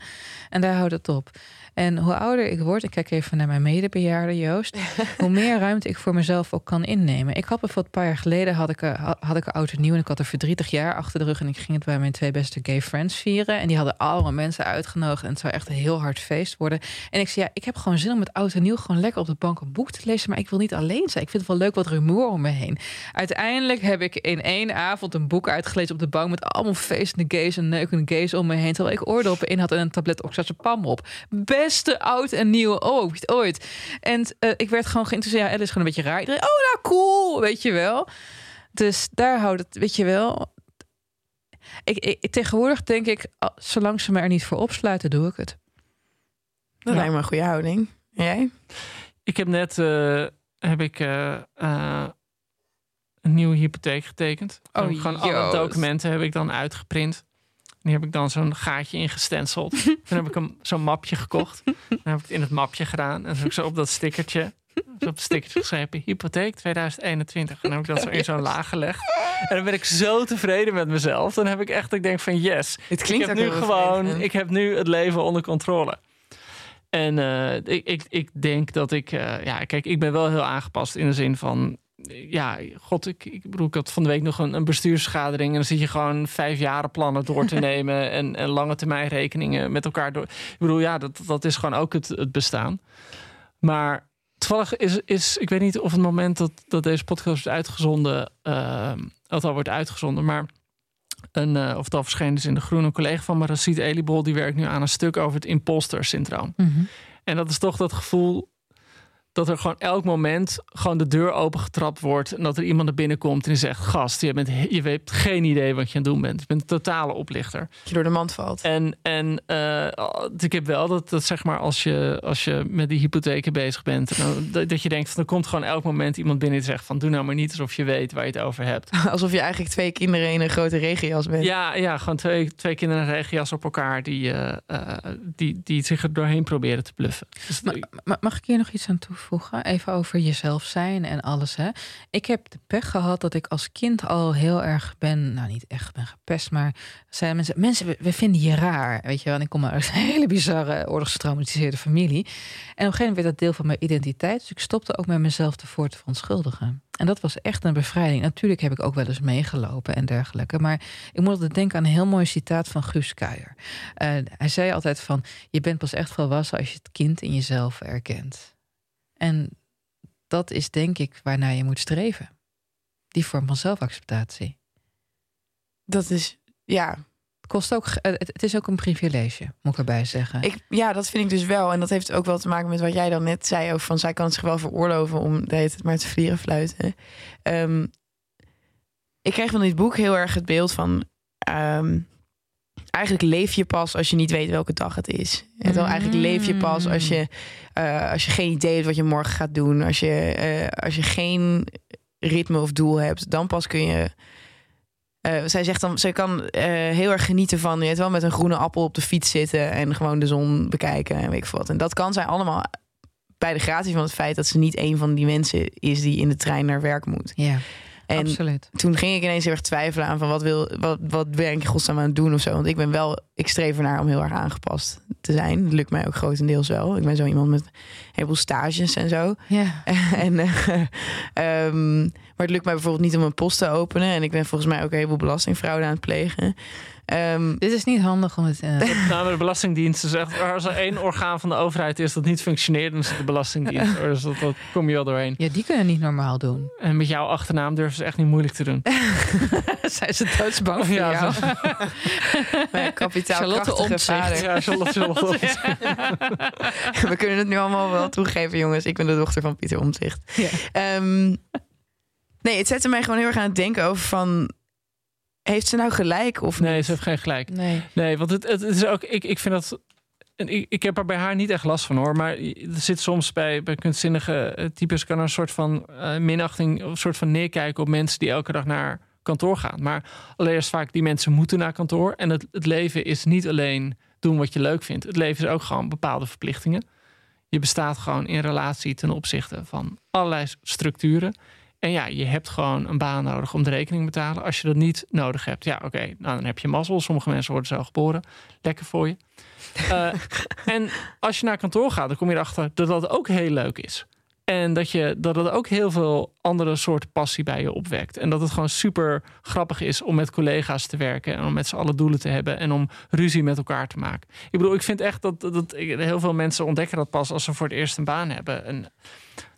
En daar houdt het op. En hoe ouder ik word, ik kijk even naar mijn medebejaarde Joost, hoe meer ruimte ik voor mezelf ook kan innemen. Ik had bijvoorbeeld een paar jaar geleden had ik, had- ik een oud en nieuw en ik had een verdrietig jaar achter de rug en ik ging het bij mijn twee beste gay friends vieren en die hadden allemaal mensen uitgenodigd en het zou echt een heel hard feest worden. En ik zei ja, ik heb gewoon zin om met oud en nieuw gewoon lekker op de bank een boek te lezen, maar ik wil niet alleen zijn. Ik vind het wel leuk wat rumoer om me heen. Uiteindelijk heb ik in één avond een boek uitgelezen op de bank met allemaal feestende gays en neukende gays om me heen, terwijl ik oordoppen in had en een tablet oxazepam op. Beste oud en nieuw ooit. ooit. En eh, ik werd gewoon geïnteresseerd. Ja, Alice is gewoon een beetje raar. Iedereen, oh, nou cool, weet je wel. Dus daar houdt het, weet je wel. Ik, ik, tegenwoordig denk ik, ah, zolang ze me er niet voor opsluiten, doe ik het. Dat Ja. lijkt me een goede houding. En jij? Ik heb net eh, heb ik, eh, eh, een nieuwe hypotheek getekend. Oh, gewoon alle documenten heb ik dan uitgeprint. Die heb ik dan zo'n gaatje ingestenseld. Toen heb ik een, zo'n mapje gekocht. Dan heb ik het in het mapje gedaan. En dan heb ik zo op dat stickertje, op het stickertje geschreven, hypotheek 2021. En dan heb ik dat zo in zo'n laag gelegd. En dan ben ik zo tevreden met mezelf. Dan heb ik echt, ik denk van yes. Het klinkt ik heb nu gewoon, ik heb nu het leven onder controle. En eh, ik, ik, ik denk dat ik, eh, ja, kijk, ik ben wel heel aangepast in de zin van, ja, god, ik, ik bedoel, ik had van de week nog een, een bestuursvergadering en dan zit je gewoon vijf jaren plannen door te nemen en, en lange termijn rekeningen met elkaar door. Ik bedoel, ja, dat, dat is gewoon ook het, het bestaan. Maar toevallig is, is, ik weet niet of het moment dat, dat deze podcast wordt uitgezonden, uh, dat al wordt uitgezonden, maar een, eh, of al verschenen is in de Groene, een collega van me, Racid Elibol, die werkt nu aan een stuk over het imposter syndroom. En dat is toch dat gevoel dat er gewoon elk moment gewoon de deur opengetrapt wordt en dat er iemand naar binnen komt en zegt: "Gast, je bent je hebt geen idee wat je aan het doen bent. Je bent een totale oplichter." Dat je door de mand valt. En, en eh, ik heb wel dat, dat zeg maar als je, als je met die hypotheken bezig bent, dan, dat, dat je denkt van er komt gewoon elk moment iemand binnen die zegt van doe nou maar niet alsof je weet waar je het over hebt. Alsof je eigenlijk twee kinderen in een grote regenjas bent. Ja, ja gewoon twee, twee kinderen in een regenjas op elkaar die, eh, eh, die, die zich er doorheen proberen te bluffen. Dus Ma- ma- Mag ik hier nog iets aan toevoegen? Even over jezelf zijn en alles. Hè? Ik heb de pech gehad dat ik als kind al heel erg ben, nou niet echt ben gepest, maar zeiden mensen, mensen, we, vinden je raar. Weet je wel, ik kom uit een hele bizarre, oorlogsgetraumatiseerde familie. En op een gegeven moment werd dat deel van mijn identiteit. Dus ik stopte ook met mezelf ervoor te verontschuldigen. En dat was echt een bevrijding. Natuurlijk heb ik ook wel eens meegelopen en dergelijke. Maar ik moet altijd denken aan een heel mooi citaat van Guus Kuijer. Uh, hij zei altijd van, je bent pas echt volwassen als je het kind in jezelf erkent. En dat is denk ik waarnaar je moet streven. Die vorm van zelfacceptatie. Dat is, ja, kost ook, het is ook een privilege, moet ik erbij zeggen. Ik, ja, dat vind ik dus wel. En dat heeft ook wel te maken met wat jij dan net zei. Over van zij kan zich wel veroorloven om de het maar te vlieren fluiten. Um, ik kreeg van dit boek heel erg het beeld van. Ehm, eigenlijk leef je pas als je niet weet welke dag het is. En dan eigenlijk leef je pas als je, uh, als je geen idee hebt wat je morgen gaat doen. Als je, uh, als je geen ritme of doel hebt, dan pas kun je uh, zij zegt dan, zij kan heel erg genieten van je wel met een groene appel op de fiets zitten en gewoon de zon bekijken en weet ik wat. En dat kan zij allemaal bij de gratie van het feit dat ze niet een van die mensen is die in de trein naar werk moet. Ja. En Absoluut. toen ging ik ineens heel erg twijfelen aan van wat wil, wat, wat ben ik godsnaam aan het doen of zo. Want ik ben wel, ik streef ernaar om heel erg aangepast te zijn. Dat lukt mij ook grotendeels wel. Ik ben zo iemand met een heleboel stages en zo. Ja. en, uh, um, maar het lukt mij bijvoorbeeld niet om een post te openen. En ik ben volgens mij ook een heleboel belastingfraude aan het plegen. Um, Dit is niet handig om het. Uh... nou, de Belastingdienst echt. Als er één orgaan van de overheid is dat niet functioneert, dan is het de Belastingdienst. dus dat, dat, kom je wel doorheen. Ja, die kunnen niet normaal doen. En met jouw achternaam durven ze echt niet moeilijk te doen. Zijn ze doodsbang voor ja, jou? Kapitaalkrachtige vader. Ja, Charlotte, Charlotte We kunnen het nu allemaal wel toegeven, jongens. Ik ben de dochter van Pieter Omtzigt. Ja. Um, nee, het zette mij gewoon heel erg aan het denken over van heeft ze nou gelijk of niet? Nee, ze heeft geen gelijk. Nee, nee want het, het, is ook. Ik, ik vind dat. Ik, ik heb er bij haar niet echt last van hoor. Maar er zit soms bij, bij kunstzinnige types. kan er een soort van uh, minachting. of een soort van neerkijken op mensen die elke dag naar kantoor gaan. Maar allereerst vaak die mensen moeten naar kantoor. En het, het leven is niet alleen doen wat je leuk vindt. Het leven is ook gewoon bepaalde verplichtingen. Je bestaat gewoon in relatie ten opzichte van allerlei structuren. En ja, je hebt gewoon een baan nodig om de rekening te betalen. Als je dat niet nodig hebt, ja, oké, nou, dan heb je mazzel. Sommige mensen worden zo geboren. Lekker voor je. uh, en als je naar kantoor gaat, dan kom je erachter dat dat ook heel leuk is. En dat, je, dat het ook heel veel andere soorten passie bij je opwekt. En dat het gewoon super grappig is om met collega's te werken. En om met z'n allen doelen te hebben. En om ruzie met elkaar te maken. Ik bedoel, ik vind echt dat, dat heel veel mensen ontdekken dat pas als ze voor het eerst een baan hebben. En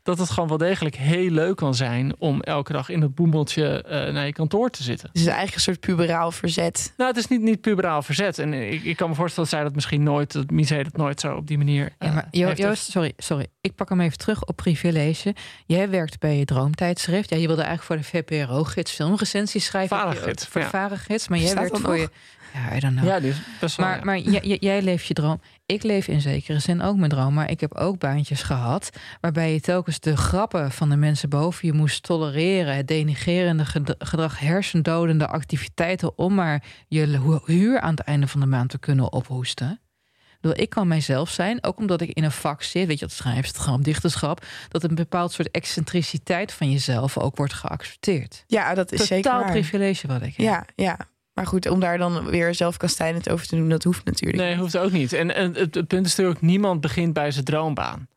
dat het gewoon wel degelijk heel leuk kan zijn om elke dag in het boemeltje uh, naar je kantoor te zitten. Dus het is eigenlijk een soort puberaal verzet. Nou, het is niet, niet puberaal verzet. En ik, ik kan me voorstellen dat zij dat misschien nooit, dat Mise dat nooit zo op die manier. Ja, maar jo, Joost, sorry, sorry. Ik pak hem even terug op privilege. Jij werkt bij je droomtijdschrift. Ja, je wilde eigenlijk voor de VPRO-gids filmrecensies schrijven. Varengids. Voor ja. Varengids, maar jij werkt dat voor nog? je. Ja, I don't know. Ja, dus best wel. Maar, ja. maar jij, jij leeft je droom. Ik leef in zekere zin ook mijn droom. Maar ik heb ook baantjes gehad. waarbij je telkens de grappen van de mensen boven je moest tolereren. Het denigerende ged- gedrag, hersendodende activiteiten. om maar je hu- huur aan het einde van de maand te kunnen ophoesten. Ik bedoel, Ik kan mijzelf zijn, ook omdat ik in een vak zit, weet je, dat schrijfschap, dichterschap, dat een bepaald soort excentriciteit van jezelf ook wordt geaccepteerd. Ja, dat is zeker Totaal privilege wat ik heb. Ja, ja. Maar goed, om daar dan weer zelfkastijdend over te doen, dat hoeft natuurlijk. Nee, hoeft ook niet. En, en het, het punt is natuurlijk, niemand begint bij zijn droombaan.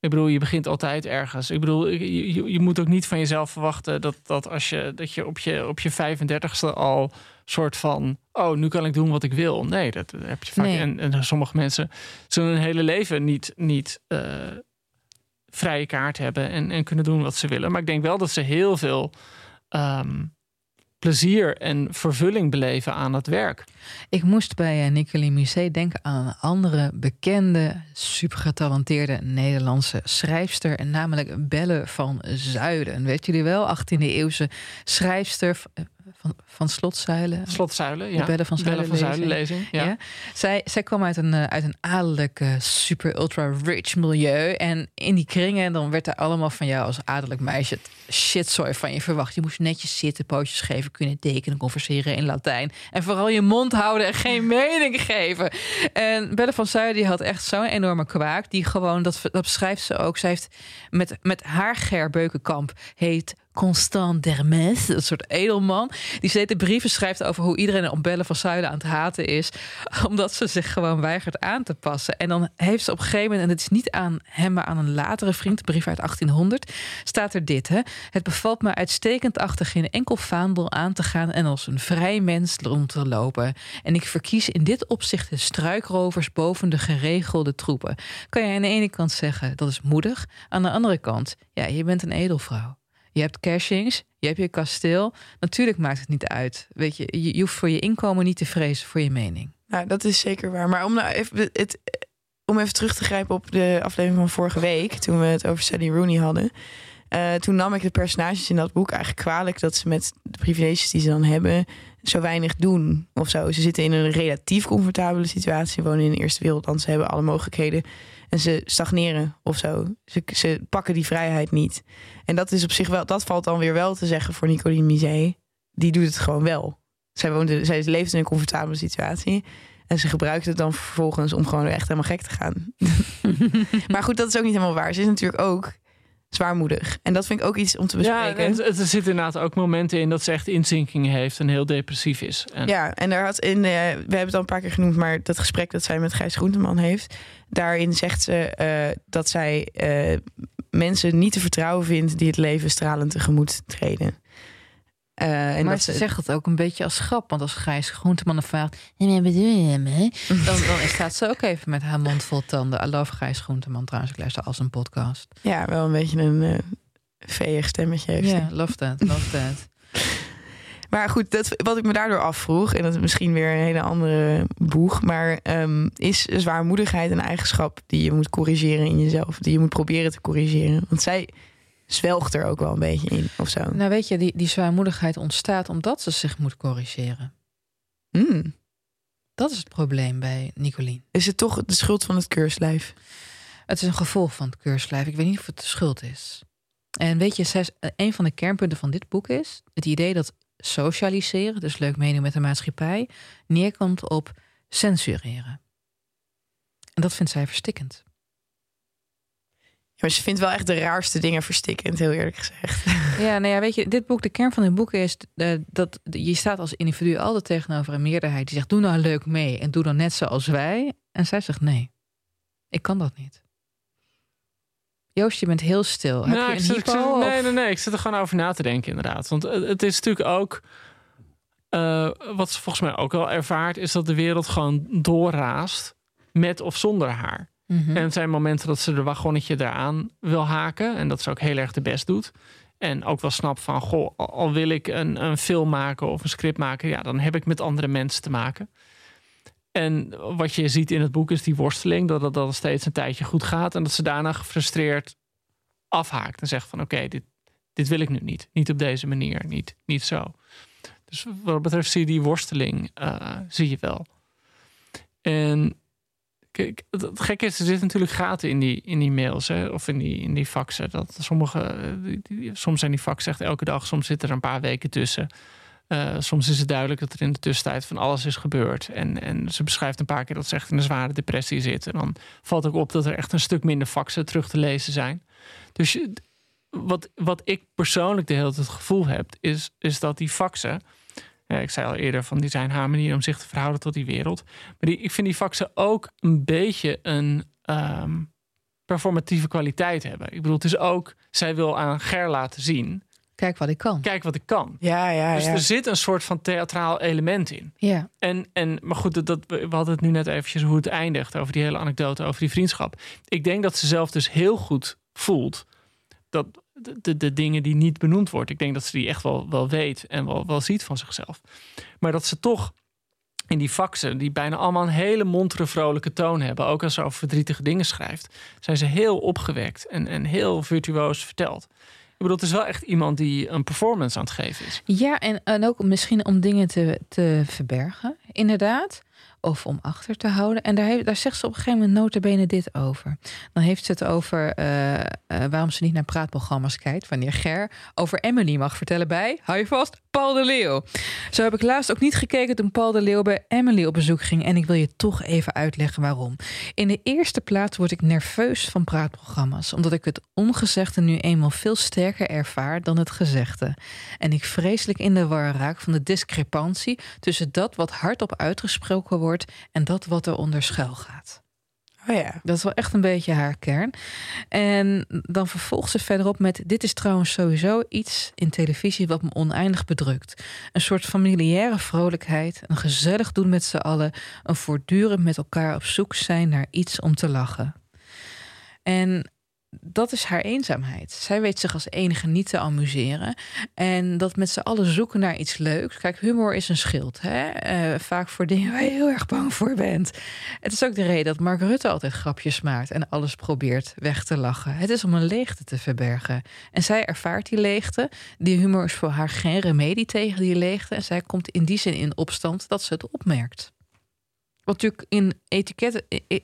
Ik bedoel, je begint altijd ergens. Ik bedoel, je, je, je moet ook niet van jezelf verwachten dat, dat als je, dat je op je, op je 35ste al soort van, oh, nu kan ik doen wat ik wil. Nee, dat heb je vaak. Nee. En, en sommige mensen zullen hun hele leven niet, niet eh, vrije kaart hebben en, en kunnen doen wat ze willen. Maar ik denk wel dat ze heel veel ehm, plezier en vervulling beleven aan het werk. Ik moest bij uh, Nicolie Musset denken aan een andere bekende, super getalenteerde Nederlandse schrijfster. En namelijk Belle van Zuiden. Weet jullie wel? 18e eeuwse schrijfster van, van, Slotzuilen. Slotzuilen, ja. De Belle van Zuilen, Belle van Zuilen lezing. Ja. Ja. Zij, zij kwam uit een, uh, uit een adellijk, super ultra rich milieu. En in die kringen, dan werd er allemaal van jou als adellijk meisje shitzooi van je verwacht. Je moest netjes zitten, pootjes geven, kunnen tekenen, converseren in Latijn. En vooral je mond houden en geen mening geven. En Belle van Zuilen die had echt zo'n enorme kwaak. Die gewoon, dat, dat beschrijft ze ook. Zij heeft met, met haar Ger Beukenkamp heet Constant d'Hermes, een soort edelman. Die steeds de brieven schrijft over hoe iedereen op Bellen van Zuilen aan het haten is. Omdat ze zich gewoon weigert aan te passen. En dan heeft ze op een gegeven moment, en het is niet aan hem, maar aan een latere vriend, een brief uit 1800, staat er dit. Hè? Het bevalt me uitstekend achter geen enkel vaandel aan te gaan en als een vrij mens rond te lopen. En ik verkies in dit opzicht de struikrovers boven de geregelde troepen. Kan je aan de ene kant zeggen dat is moedig, aan de andere kant, ja, je bent een edelvrouw. Je hebt cashings, je hebt je kasteel. Natuurlijk maakt het niet uit. Weet je, je hoeft voor je inkomen niet te vrezen voor je mening. Nou, dat is zeker waar. Maar om nou even, het, om even terug te grijpen op de aflevering van vorige week, toen we het over Sally Rooney hadden. Uh, toen nam ik de personages in dat boek eigenlijk kwalijk dat ze met de privileges die ze dan hebben zo weinig doen of zo. Ze zitten in een relatief comfortabele situatie, wonen in de eerste wereldland, ze hebben alle mogelijkheden en ze stagneren of zo. Ze, ze pakken die vrijheid niet. En dat is op zich wel, dat valt dan weer wel te zeggen voor Nicoline Misé. Die doet het gewoon wel. Zij, woonde, zij leeft in een comfortabele situatie. En ze gebruikt het dan vervolgens om gewoon echt helemaal gek te gaan. maar goed, dat is ook niet helemaal waar. Ze is natuurlijk ook zwaarmoedig. En dat vind ik ook iets om te bespreken. Ja, er zitten inderdaad ook momenten in dat ze echt inzinkingen heeft en heel depressief is. En... Ja, en daar had in, uh, we hebben het al een paar keer genoemd, maar dat gesprek dat zij met Gijs Groenteman heeft, daarin zegt ze uh, dat zij uh, mensen niet te vertrouwen vindt die het leven stralend tegemoet treden. Uh, en maar ze zegt het ook een beetje als grap. Want als Gijs Groenteman vraagt... En bedoel je hè? Dan, dan staat ze ook even met haar mond vol tanden. I love Gijs Groenteman trouwens. Ik luister als een podcast. Ja, wel een beetje een uh, veeg stemmetje heeft. Ja, love that, love that. maar goed, dat, wat ik me daardoor afvroeg... en dat is misschien weer een hele andere boeg... maar um, is zwaarmoedigheid een eigenschap die je moet corrigeren in jezelf? Die je moet proberen te corrigeren? Want zij zwelgt er ook wel een beetje in of zo. Nou, weet je, die, die zwaarmoedigheid ontstaat omdat ze zich moet corrigeren. Mm. Dat is het probleem bij Nicolien. Is het toch de schuld van het keurslijf? Het is een gevolg van het keurslijf. Ik weet niet of het de schuld is. En weet je, een van de kernpunten van dit boek is het idee dat socialiseren, dus leuk meedoen met de maatschappij, neerkomt op censureren. En dat vindt zij verstikkend maar ze vindt wel echt de raarste dingen verstikkend, heel eerlijk gezegd. Ja, nou ja, weet je, dit boek, de kern van dit boek is uh, dat je staat als individu altijd tegenover een meerderheid die zegt: doe nou leuk mee en doe dan net zoals wij. En zij zegt: nee, ik kan dat niet. Joost, je bent heel stil. Heb je een hypo, Nee, nee, nee. Ik zit er gewoon over na te denken, inderdaad. Want het is natuurlijk ook. Uh, wat ze volgens mij ook wel ervaart, is dat de wereld gewoon doorraast. Met of zonder haar. Mhm. En het zijn momenten dat ze de wagonnetje eraan wil haken. En dat ze ook heel erg de best doet. En ook wel snapt van, goh, al wil ik een, een film maken of een script maken, ja, dan heb ik met andere mensen te maken. En wat je ziet in het boek is die worsteling, dat het dan steeds een tijdje goed gaat. En dat ze daarna gefrustreerd afhaakt en zegt van oké, dit, dit wil ik nu niet. Niet op deze manier, niet, niet zo. Dus wat betreft zie je die worsteling, uh, zie je wel. En Het gekke is, er zitten natuurlijk gaten in die, in die mails hè, of in die, in die faxen. Dat sommige, die, soms zijn die faxen echt elke dag, soms zitten er een paar weken tussen. Uh, soms is het duidelijk dat er in de tussentijd van alles is gebeurd. En, en ze beschrijft een paar keer dat ze echt in een zware depressie zit. En dan valt ook op dat er echt een stuk minder faxen terug te lezen zijn. Dus wat, wat ik persoonlijk de hele tijd het gevoel heb, is, is dat die faxen ik zei al eerder, van die zijn haar manier om zich te verhouden tot die wereld. Maar die, ik vind die faxen ook een beetje een ehm, performatieve kwaliteit hebben. Ik bedoel, het is ook, zij wil aan Ger laten zien. Kijk wat ik kan. Kijk wat ik kan. Ja, ja, dus ja. er zit een soort van theatraal element in. Ja. En, en, maar goed, dat, we hadden het nu net eventjes hoe het eindigt. Over die hele anekdote, over die vriendschap. Ik denk dat ze zelf dus heel goed voelt dat de, de, dingen die niet benoemd wordt. Ik denk dat ze die echt wel, wel weet en wel, wel ziet van zichzelf. Maar dat ze toch in die faxen, die bijna allemaal een hele montere, vrolijke toon hebben, ook als ze over verdrietige dingen schrijft, zijn ze heel opgewekt en, en heel virtuoos verteld. Ik bedoel, het is wel echt iemand die een performance aan het geven is. Ja, en, en ook misschien om dingen te, te verbergen, inderdaad of om achter te houden. En daar, heeft, daar zegt ze op een gegeven moment notabene dit over. Dan heeft ze het over uh, uh, waarom ze niet naar praatprogramma's kijkt. Wanneer Ger over Emily mag vertellen bij, hou je vast, Paul de Leeuw. Zo heb ik laatst ook niet gekeken toen Paul de Leeuw bij Emily op bezoek ging. En ik wil je toch even uitleggen waarom. In de eerste plaats word ik nerveus van praatprogramma's. Omdat ik het ongezegde nu eenmaal veel sterker ervaar dan het gezegde. En ik vreselijk in de war raak van de discrepantie tussen dat wat hardop uitgesproken wordt en dat wat er onder schuil gaat. Oh ja. Dat is wel echt een beetje haar kern. En dan vervolgt ze verderop met: Dit is trouwens sowieso iets in televisie wat me oneindig bedrukt. Een soort familiaire vrolijkheid, een gezellig doen met z'n allen, een voortdurend met elkaar op zoek zijn naar iets om te lachen. En dat is haar eenzaamheid. Zij weet zich als enige niet te amuseren. En dat met z'n allen zoeken naar iets leuks. Kijk, humor is een schild. Hè? Uh, vaak voor dingen waar je heel erg bang voor bent. Het is ook de reden dat Mark Rutte altijd grapjes maakt en alles probeert weg te lachen. Het is om een leegte te verbergen. En zij ervaart die leegte. Die humor is voor haar geen remedie tegen die leegte. En zij komt in die zin in opstand dat ze het opmerkt. Wat natuurlijk in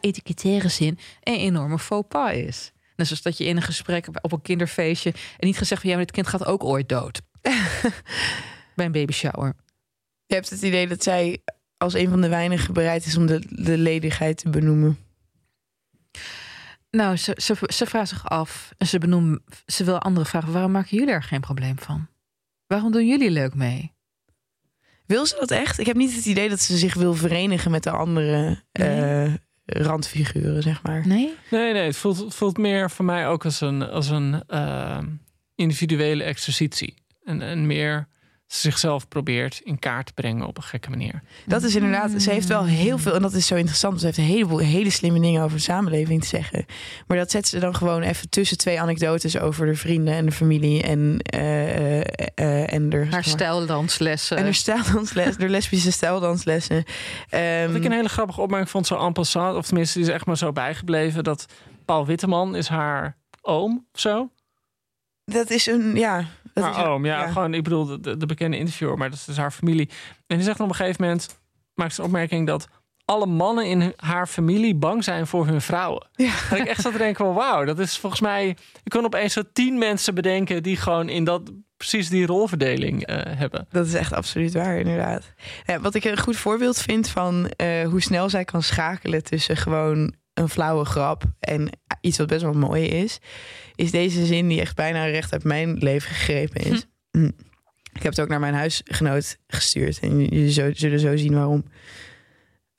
etikettaire zin een enorme faux pas is. Net zoals dat je in een gesprek op een kinderfeestje en niet gezegd van ja, maar dit kind gaat ook ooit dood. Bij een baby shower. Je hebt het idee dat zij als een van de weinigen bereid is om de, de ledigheid te benoemen. Nou, ze, ze, ze vraagt zich af en ze benoemt, ze wil andere vragen. Waarom maken jullie er geen probleem van? Waarom doen jullie leuk mee? Wil ze dat echt? Ik heb niet het idee dat ze zich wil verenigen met de andere nee. uh, randfiguren, zeg maar. Nee? Nee, nee. Het voelt, voelt meer voor mij ook als een, als een uh, individuele exercitie. En, en meer zichzelf probeert in kaart te brengen op een gekke manier. Dat is inderdaad, ze heeft wel heel veel, en dat is zo interessant. Ze heeft een heleboel hele slimme dingen over de samenleving te zeggen. Maar dat zet ze dan gewoon even tussen twee anekdotes over de vrienden en de familie en, uh, uh, en de, haar stijldanslessen. En haar stijldanslessen, de lesbische stijldanslessen. Um, Wat ik een hele grappige opmerking vond, zo en passant, of tenminste, die is echt maar zo bijgebleven dat Paul Witteman is haar oom of zo. Dat is een, ja. Dat haar oom, ja, gewoon, ik bedoel, de, de, bekende interviewer, maar dat is dus haar familie. En die zegt op een gegeven moment, maakt ze een opmerking dat alle mannen in haar familie bang zijn voor hun vrouwen. Ja. En ik echt zat te denken, well, wauw, dat is volgens mij... Ik kon opeens zo tien mensen bedenken die gewoon in dat precies die rolverdeling uh, hebben. Dat is echt absoluut waar, inderdaad. Ja, wat ik een goed voorbeeld vind van uh, hoe snel zij kan schakelen tussen gewoon een flauwe grap en iets wat best wel mooi is, is deze zin die echt bijna recht uit mijn leven gegrepen is. Hm. Ik heb het ook naar mijn huisgenoot gestuurd en jullie zullen zo zien waarom.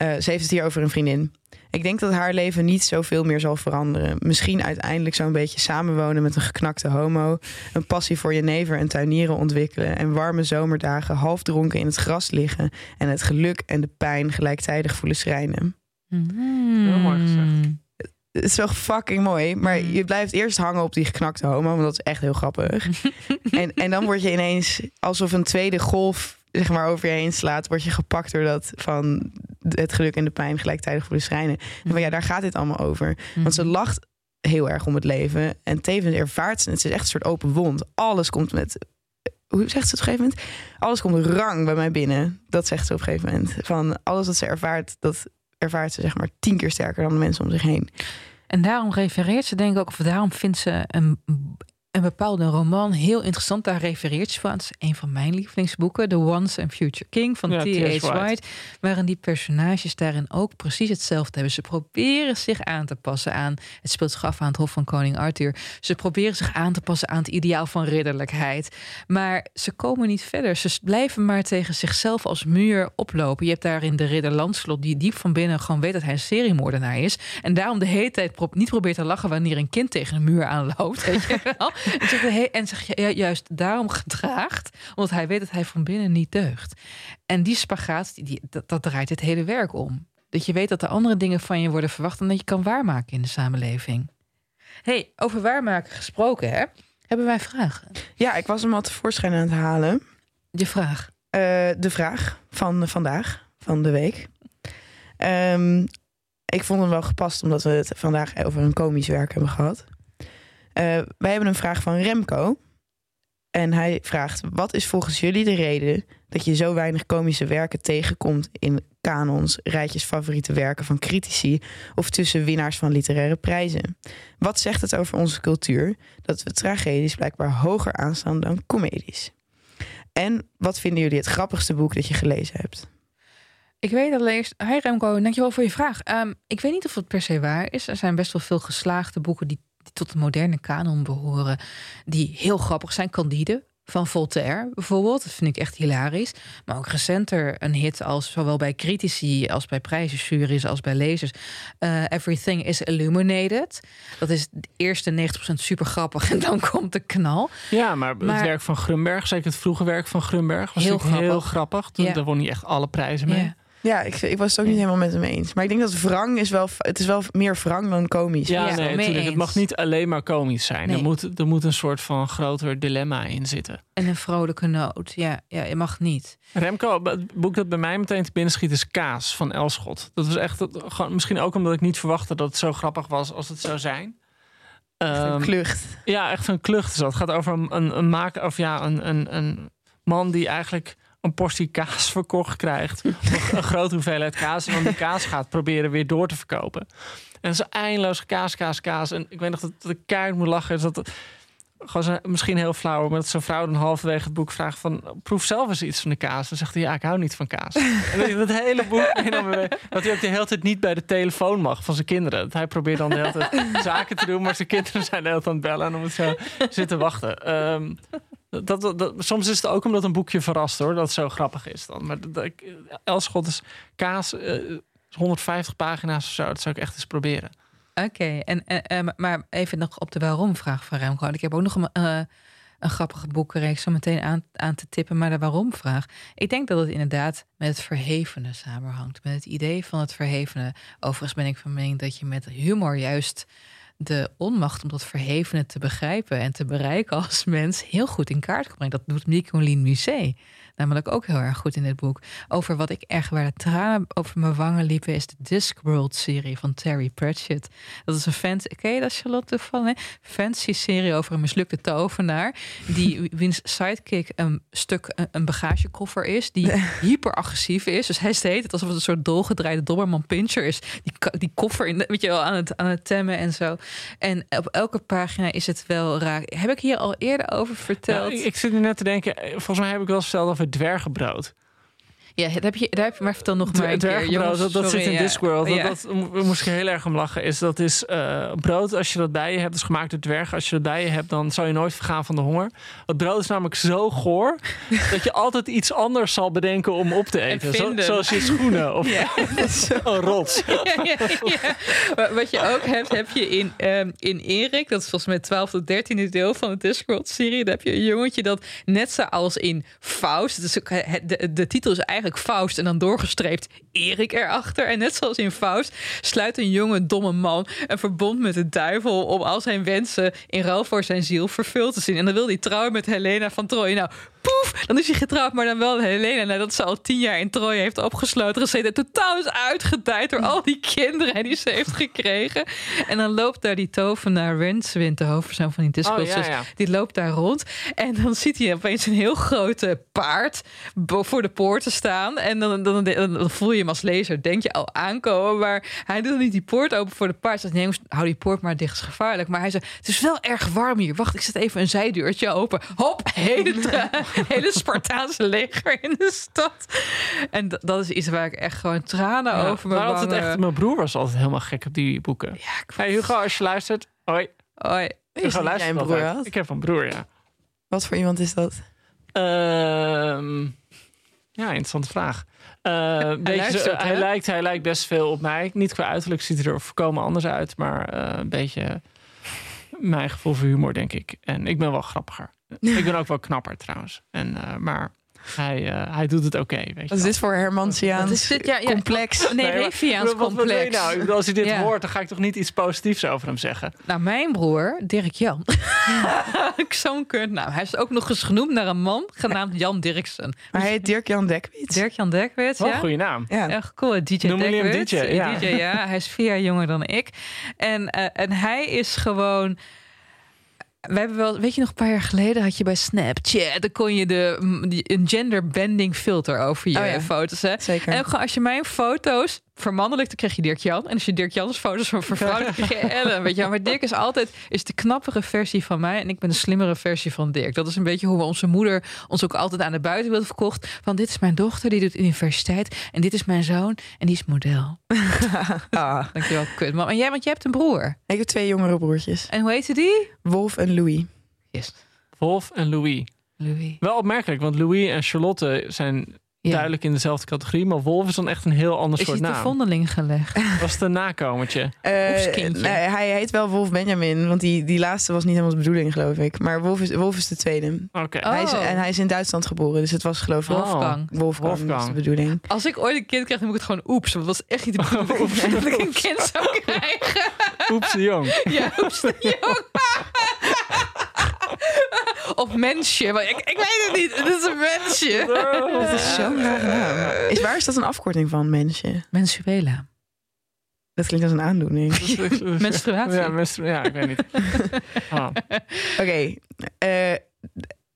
Uh, ze heeft het hier over een vriendin. Ik denk dat haar leven niet zoveel meer zal veranderen. Misschien uiteindelijk zo'n beetje samenwonen met een geknakte homo. Een passie voor jenever en tuinieren ontwikkelen. En warme zomerdagen half dronken in het gras liggen. En het geluk en de pijn gelijktijdig voelen schrijnen. Mm. Heel mooi gezegd. Het is wel fucking mooi. Maar je blijft eerst hangen op die geknakte homo. Want dat is echt heel grappig. en, en dan word je ineens alsof een tweede golf zeg maar over je heen slaat, word je gepakt door dat van het geluk en de pijn gelijktijdig voelen schrijnen. En van ja, daar gaat dit allemaal over. Want ze lacht heel erg om het leven en tevens ervaart ze het. Het is echt een soort open wond. Alles komt met hoe zegt ze op een gegeven moment? Alles komt rang bij mij binnen. Dat zegt ze op een gegeven moment. Van alles wat ze ervaart, dat ervaart ze zeg maar tien keer sterker dan de mensen om zich heen. En daarom refereert ze denk ik ook, of daarom vindt ze een, een bepaalde roman heel interessant. Daar refereert ze van. Het is een van mijn lievelingsboeken. The Once and Future King van Ja, T.H. White. Waarin die personages daarin ook precies hetzelfde hebben. Ze proberen zich aan te passen aan... Het speelt zich af aan het hof van koning Arthur. Ze proberen zich aan te passen aan het ideaal van ridderlijkheid. Maar ze komen niet verder. Ze blijven maar tegen zichzelf als muur oplopen. Je hebt daarin de ridder Lancelot... die diep van binnen gewoon weet dat hij een seriemoordenaar is. En daarom de hele tijd pro- niet probeert te lachen... wanneer een kind tegen een muur aanloopt. Weet je wel? En zich, de juist daarom gedraagt... omdat hij weet dat hij van binnen niet deugt. En die spagaat, die, dat, dat draait het hele werk om. Dat je weet dat er andere dingen van je worden verwacht... en dat je kan waarmaken in de samenleving. hey, over waarmaken gesproken, hè? Hebben wij vragen? Ja, ik was hem al tevoorschijn aan het halen. Je vraag. Eh, de vraag van vandaag, van de week. Ehm, ik vond hem wel gepast omdat we het vandaag over een komisch werk hebben gehad. Eh, wij hebben een vraag van Remco. En hij vraagt: Wat is volgens jullie de reden dat je zo weinig komische werken tegenkomt in kanons, rijtjes favoriete werken van critici of tussen winnaars van literaire prijzen? Wat zegt het over onze cultuur dat we tragedies blijkbaar hoger aanstaan dan comedies? En wat vinden jullie het grappigste boek dat je gelezen hebt? Ik weet alleen. Hi Remco, dankjewel voor je vraag. Ehm, ik weet niet of het per se waar is. Er zijn best wel veel geslaagde boeken die tot de moderne kanon behoren. Die heel grappig zijn. Candide van Voltaire bijvoorbeeld. Dat vind ik echt hilarisch. Maar ook recenter een hit als zowel bij critici als bij prijzenjuries als bij lezers. Uh, Everything is Illuminated. Dat is de eerste 90% super grappig en dan komt de knal. Ja, maar, het werk van Grunberg, zeker het vroege werk van Grunberg, was heel grappig. Heel grappig. Toen, Daar won hij echt alle prijzen mee. Ja, ik, ik was het ook niet helemaal met hem eens. Maar ik denk dat wrang is wel, het is wel meer wrang dan komisch. Ja, nee, natuurlijk. Het mag niet alleen maar komisch zijn. Er, moet, er moet een soort van groter dilemma in zitten. En een vrolijke noot. Ja, ja je mag niet. Remco, het boek dat bij mij meteen te binnen schiet is Kaas van Elschot. Dat was echt, gewoon, misschien ook omdat ik niet verwachtte dat het zo grappig was als het zou zijn. Echt een ehm, klucht. Ja, echt een klucht. het gaat over een, een, een maker, of ja, een, een, een man die eigenlijk een portie kaas verkocht krijgt. een grote hoeveelheid kaas. En dan die kaas gaat proberen weer door te verkopen. En dat is eindeloos kaas, kaas, kaas. En ik weet nog dat de keihard moet lachen. Is dat gewoon misschien heel flauw, maar dat zo'n vrouw dan halverwege het boek vraagt van proef zelf eens iets van de kaas. Dan zegt hij ja, ik hou niet van kaas. en dat hele boek dat hij ook de hele tijd niet bij de telefoon mag van zijn kinderen. Dat hij probeert dan de hele tijd zaken te doen, maar zijn kinderen zijn de hele tijd aan het bellen en om zo zitten wachten. Um, dat, dat, soms is het ook omdat een boekje verrast hoor, dat zo grappig is dan. Maar Elschot is kaas, 150 eh, pagina's of zo, dat zou ik echt eens proberen. Oké, en, en, maar even nog op de waarom-vraag van Remco. Ik heb ook nog een, uh, een grappige boekenreeks zo meteen aan, aan te tippen, maar de waarom-vraag. Ik denk dat het inderdaad met het verhevene samenhangt. Met het idee van het verhevene. Overigens ben ik van mening dat je met humor juist de onmacht om dat verhevene te begrijpen en te bereiken als mens heel goed in kaart kan brengen. Dat doet Nicolien Musée namelijk ook heel erg goed in dit boek. Over wat ik echt waar de tranen over mijn wangen liepen, is de Discworld-serie van Terry Pratchett. Dat is een fancy, ken je dat Charlotte van? Fancy serie over een mislukte tovenaar, die wiens sidekick een stuk een bagagekoffer is, die hyperagressief is. Dus hij steekt het alsof het een soort dolgedraaide Dobberman Pincher is. Die, die koffer in de, weet je wel, aan het, aan het temmen en zo. En op elke pagina is het wel raar. Heb ik hier al eerder over verteld? ik, ik zit nu net te denken, volgens mij heb ik wel verteld over dwergenbrood. Ja, dat heb je, daar heb je maar vertel nog maar een keer. Jongens, dat, dat zit in Discworld. Dat, dat, moest ik heel erg om lachen. Is dat is uh, brood als je dat bij je hebt, is gemaakt door dwergen. Als je dat bij je hebt, dan zou je nooit vergaan van de honger. Het brood is namelijk zo goor dat je altijd iets anders zal bedenken om op te eten. Zo, zoals je schoenen of ja, een rots. Ja, Wat je ook hebt, heb je in, um, in Erik, dat is volgens mij 12 tot 13e deel van de Discworld-serie. Daar heb je een jongetje dat net zoals in Faust, dus de, de titel is eigenlijk Faust en dan doorgestreept Erik erachter. En net zoals in Faust sluit een jonge domme man een verbond met de duivel om al zijn wensen in ruil voor zijn ziel vervuld te zien. En dan wil hij trouwen met Helena van Troje. Nou, poef, dan is hij getrouwd, maar dan wel Helena, nadat ze al tien jaar in Troje heeft opgesloten gezeten, totaal is uitgedijd door al die kinderen die ze heeft gekregen. En dan loopt daar die tovenaar Renswind, de hoofdpersoon van die discussie, oh, die loopt daar rond. En dan ziet hij opeens een heel grote paard voor de poorten staan. En dan, dan, dan, voel je hem als lezer, denk je al aankomen, maar hij doet niet die poort open voor de paard. Hij zegt, nee, hou die poort maar dicht, is gevaarlijk. Maar hij zegt, het is wel erg warm hier. Wacht, ik zet even een zijdeurtje open. Hop, hele hele Spartaanse leger in de stad. En dat is iets waar ik echt gewoon tranen over mijn altijd echt, Mijn broer was altijd helemaal gek op die boeken. Ja, hey, Hugo, als je luistert. Hoi. Hoi. Hugo, luister een broer had? Ik heb een broer, ja. Wat voor iemand is dat? Ehm, ja, interessante vraag. Uh, hij, hij, lijkt, hij lijkt best veel op mij. Niet qua uiterlijk ziet hij er voorkomen anders uit. Maar uh, een beetje mijn gevoel voor humor, denk ik. En ik ben wel grappiger. Ik ben ook wel knapper trouwens. En, uh, maar hij, uh, hij doet het oké. Okay, Wat is dit voor Hermansiaans ja, ja, complex? Nee, nee Reviaans complex. Wat, nou? Als hij dit hoort, dan ga ik toch niet iets positiefs over hem zeggen? Nou, mijn broer, Dirk Jan. Zo'n kunt Nou, Hij is ook nog eens genoemd naar een man genaamd Jan Dirksen. Maar hij heet Dirk Jan Dekwits. Dirk Jan Dekwits, ja. goede naam. Ja. Echt cool. DJ Noem Dekwits. DJ, ja. DJ, ja. Hij is vier jaar jonger dan ik. En, uh, en hij is gewoon we hebben wel, weet je nog, een paar jaar geleden had je bij Snapchat, dan kon je de, een gender bending filter over je oh foto's. Hè? Zeker. En ook als je mijn foto's vermannelijk, dan krijg je Dirk Jan. En als je Dirk Jans foto's van vervrouwelijk, dan krijg je Ellen. Weet je wel. Maar Dirk is altijd is de knappere versie van mij. En ik ben de slimmere versie van Dirk. Dat is een beetje hoe we onze moeder ons ook altijd aan de buitenwereld verkocht. Van dit is mijn dochter, die doet universiteit. En dit is mijn zoon, en die is model. ah, dankjewel, kut. Maar jij, want jij hebt een broer. Ik heb twee jongere broertjes. En hoe heette die? Wolf en Louis. Yes. Wolf en Louis. Louis. Wel opmerkelijk, want Louis en Charlotte zijn Ja. duidelijk in dezelfde categorie. Maar Wolf is dan echt een heel ander Is soort hij te naam. vondeling gelegd? Was het een nakomertje? Eh, Wolfskindje. nee, hij heet wel Wolf Benjamin, want die, die laatste was niet helemaal de bedoeling, geloof ik. Maar Wolf is, Wolf is de tweede. Oké. Oh. Hij is, en hij is in Duitsland geboren, dus het was geloof ik Wolfgang. Wolfgang, Wolfgang. was de bedoeling. Als ik ooit een kind krijg, dan moet ik het gewoon oeps. Want dat was echt niet de bedoeling dat ik een kind zou krijgen. Oeps de Jong. Ja, oeps de jong. Of mensje. Maar ik, ik weet het niet. Het is een mensje. Dat is zo'n rare naam. Is, waar is dat een afkorting van, mensje? Mensuela. Dat klinkt als een aandoening. Menstruatie. Ja, menstru ja, ik weet niet. Ah. Oké, eh,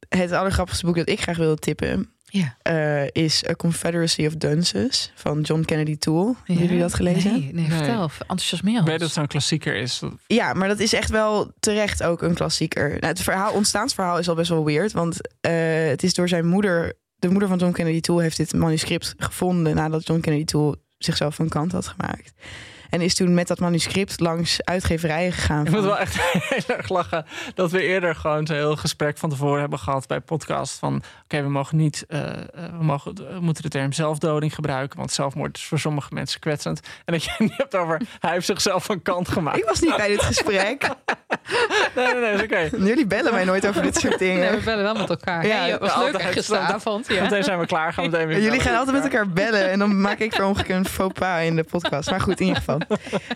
het allergrappigste boek dat ik graag wilde tippen... Ja. eh, is A Confederacy of Dunces van John Kennedy Toole. Hebben jullie dat gelezen? Nee, nee, vertel. Enthousiasmeer Ik ons. weet dat het zo'n klassieker is. Ja, maar dat is echt wel terecht ook een klassieker. Nou, het verhaal, ontstaansverhaal is al best wel weird. Want eh, het is door zijn moeder... De moeder van John Kennedy Toole heeft dit manuscript gevonden... nadat John Kennedy Toole zichzelf van kant had gemaakt. En is toen met dat manuscript langs uitgeverijen gegaan. Ik moet wel echt heel erg lachen dat we eerder gewoon zo'n heel gesprek van tevoren hebben gehad bij podcast. Van oké, we mogen niet, eh, eh, we, mogen, we moeten de term zelfdoding gebruiken, want zelfmoord is voor sommige mensen kwetsend. En dat je het niet hebt over hij heeft zichzelf van kant gemaakt. Ik was niet bij dit gesprek. Nee, nee, nee, is oké. Jullie bellen mij nooit over dit soort dingen. Nee, we bellen wel met elkaar. Ja, Ja, was leuk altijd. gisteravond. Ja. Meteen zijn we klaar, gaan meteen weer. Jullie gaan altijd met elkaar bellen en dan maak ik ongeluk een faux pas in de podcast. Maar goed, in ieder geval.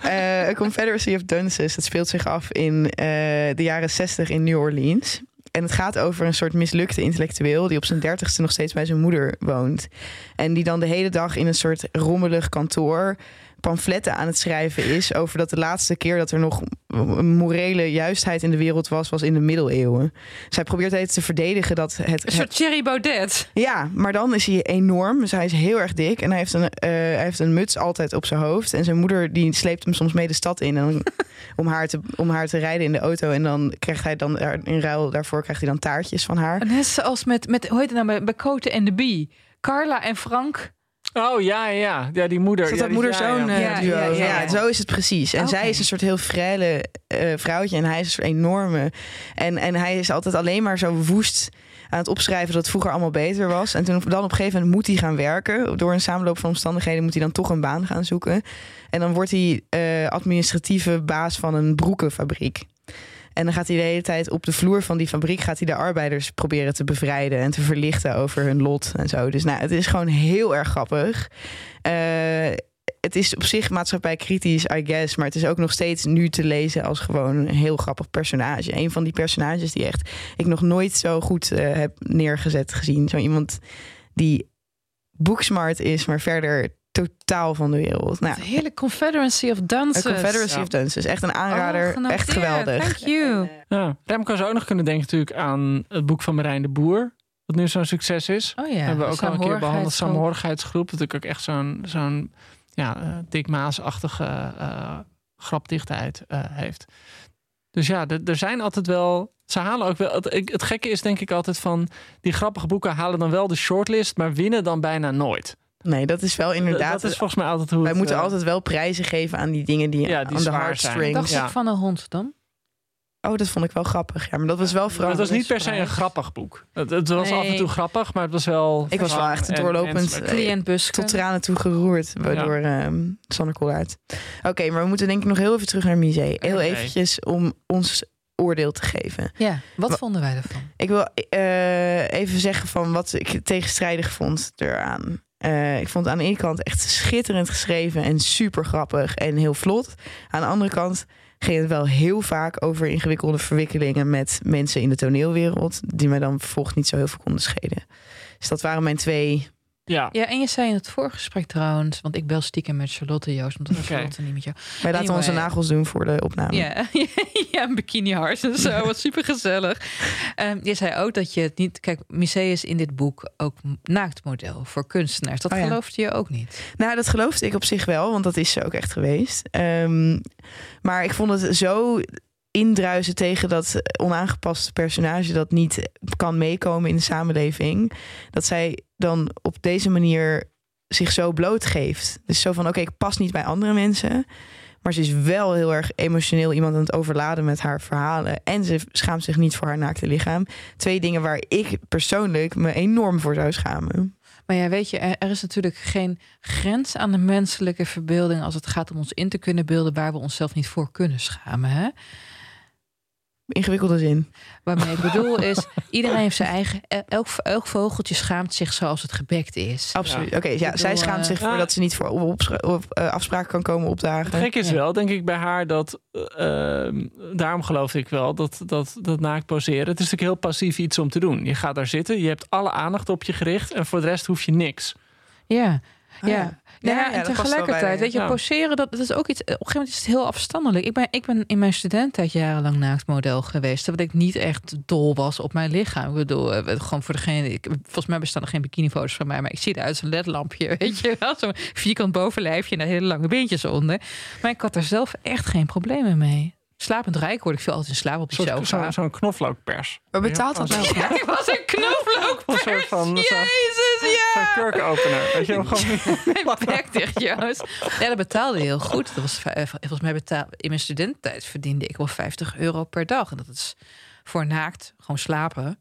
Eh, A Confederacy of Dunces, dat speelt zich af in eh, de jaren 60 in New Orleans. En het gaat over een soort mislukte intellectueel die op zijn dertigste nog steeds bij zijn moeder woont. En die dan de hele dag in een soort rommelig kantoor pamfletten aan het schrijven is over dat de laatste keer dat er nog een morele juistheid in de wereld was, was in de middeleeuwen. Zij probeert het te verdedigen dat het, Een het soort Thierry Baudet. ja, maar dan is hij enorm. Dus hij is heel erg dik. En hij heeft een, eh, hij heeft een muts altijd op zijn hoofd. En zijn moeder die sleept hem soms mee de stad in. En dan, om, haar te, om haar te rijden in de auto. En dan krijgt hij dan in ruil daarvoor krijgt hij dan taartjes van haar. Net zoals met, met hoe heet het nou, bij, Cote en de Bie. Carla en Frank. Oh ja, ja, ja, die moeder. Is dat ja, dat moeder-zoon ja, eh, ja. Ja, duo? ja, ja, ja. zo is het precies. En Oké. zij is een soort heel frêle eh, vrouwtje. En hij is een soort enorme. En, en hij is altijd alleen maar zo woest aan het opschrijven dat het vroeger allemaal beter was. En toen dan op een gegeven moment moet hij gaan werken. Door een samenloop van omstandigheden moet hij dan toch een baan gaan zoeken. En dan wordt hij eh, administratieve baas van een broekenfabriek. En dan gaat hij de hele tijd op de vloer van die fabriek... gaat hij de arbeiders proberen te bevrijden... en te verlichten over hun lot en zo. Dus nou, het is gewoon heel erg grappig. Eh, het is op zich maatschappijkritisch, I guess... maar het is ook nog steeds nu te lezen als gewoon een heel grappig personage. Een van die personages die echt ik nog nooit zo goed eh, heb neergezet gezien. Zo iemand die boeksmart is, maar verder totaal van de wereld. Nou, Heerlijk Confederacy of A Dances. Confederacy Ja. of Dances. Echt een aanrader. Oh, echt geweldig. Thank you. Ja. Remco zou ook nog kunnen denken natuurlijk aan het boek van Marijn de Boer. Wat nu zo'n succes is. Oh ja. hebben we ook al een keer behandeld. Saamhorigheidsgroep. Samenhorigheidsgroep. Dat natuurlijk ook echt zo'n zo'n ja, eh, Dick Maas-achtige eh, grapdichtheid eh, heeft. Dus ja, er zijn altijd wel... Ze halen ook wel... Het, het gekke is denk ik altijd van... Die grappige boeken halen dan wel de shortlist... maar winnen dan bijna nooit. Nee, dat is wel inderdaad. Dat is volgens mij altijd hoe wij het, moeten eh, altijd wel prijzen geven aan die dingen die, Ja, die aan de heartstrings. Dacht Ja. ik van een hond dan? Oh, dat vond ik wel grappig. Ja, maar dat was wel Maar vooral. het was niet per se een grappig boek. Het, het was Nee. af en toe grappig, maar het was wel... Ik was wel echt en doorlopend, eh, Cliënt Busken. tot tranen toe geroerd door ehm Sander Koolhaard. Oké, maar we moeten denk ik nog heel even terug naar Misé. Heel eventjes om ons oordeel te geven. Ja, wat Wa- vonden wij ervan? Ik wil eh, even zeggen van wat ik tegenstrijdig vond eraan. Eh, ik vond het aan de ene kant echt schitterend geschreven en super grappig en heel vlot. Aan de andere kant ging het wel heel vaak over ingewikkelde verwikkelingen met mensen in de toneelwereld, die mij dan vervolgens niet zo heel veel konden schelen. Dus dat waren mijn twee Ja. Ja, en je zei in het voorgesprek trouwens, want ik bel stiekem met Charlotte Joost, want dat is Oké. Charlotte niet met jou. Wij laten Anyway. onze nagels doen voor de opname. Ja, ja, een bikini hars en zo, wat super gezellig. je zei ook dat je het niet. Kijk, Musee is in dit boek ook naaktmodel voor kunstenaars. Dat Oh ja. geloofde je ook niet. Nou, dat geloofde ik op zich wel, want dat is ze ook echt geweest. Ehm, maar ik vond het zo indruisen tegen dat onaangepaste personage dat niet kan meekomen in de samenleving, dat zij dan op deze manier zich zo blootgeeft. Dus zo van, oké, ik pas niet bij andere mensen. Maar ze is wel heel erg emotioneel iemand aan het overladen met haar verhalen. En ze schaamt zich niet voor haar naakte lichaam. Twee dingen waar ik persoonlijk me enorm voor zou schamen. Maar ja, weet je, er, is natuurlijk geen grens aan de menselijke verbeelding als het gaat om ons in te kunnen beelden waar we onszelf niet voor kunnen schamen. Hè? Ingewikkelde zin. Waarmee ik bedoel is, iedereen heeft zijn eigen. Elk, elk vogeltje schaamt zich zoals het gebekt is. Absoluut. Oké, ja, zij schaamt eh, zich voor ja. dat ze niet voor op, op, op, eh, afspraken kan komen Het opdagen. gek is Ja. wel, denk ik bij haar, dat ehm, daarom geloof ik wel dat, dat, dat naakt poseren. Het is natuurlijk heel passief iets om te doen. Je gaat daar zitten, je hebt alle aandacht op je gericht en voor de rest hoef je niks. Ja. Ah, Ja, ja. Ja, Ja, ja, en tegelijkertijd, weet je, ja. poseren, dat, dat is ook iets. Op een gegeven moment is het heel afstandelijk. Ik ben, ik ben in mijn studententijd jarenlang naaktmodel geweest. Terwijl ik niet echt dol was op mijn lichaam. Ik bedoel, eh, gewoon voor degene. Ik, volgens mij bestaan er geen bikinifoto's van mij, maar ik zie eruit als een ledlampje. Weet je wel, zo'n vierkant bovenlijfje en hele lange beentjes onder. Maar ik had er zelf echt geen problemen mee. Slapend rijk word ik veel altijd in slaap op die Zo'n sofa. zo, zo'n knoflookpers. Maar betaalt dat nou? Ja, ik was een knoflookpers. Een soort van- zo'n- Jezus, ja. Zo'n kurkenopener. Weet je wel, gewoon... Mijn bek dicht, Joost. Ja, dat betaalde heel goed. Dat was, volgens mij betaal, in mijn studententijd verdiende ik wel 50 euro per dag. En dat is voor naakt, gewoon slapen.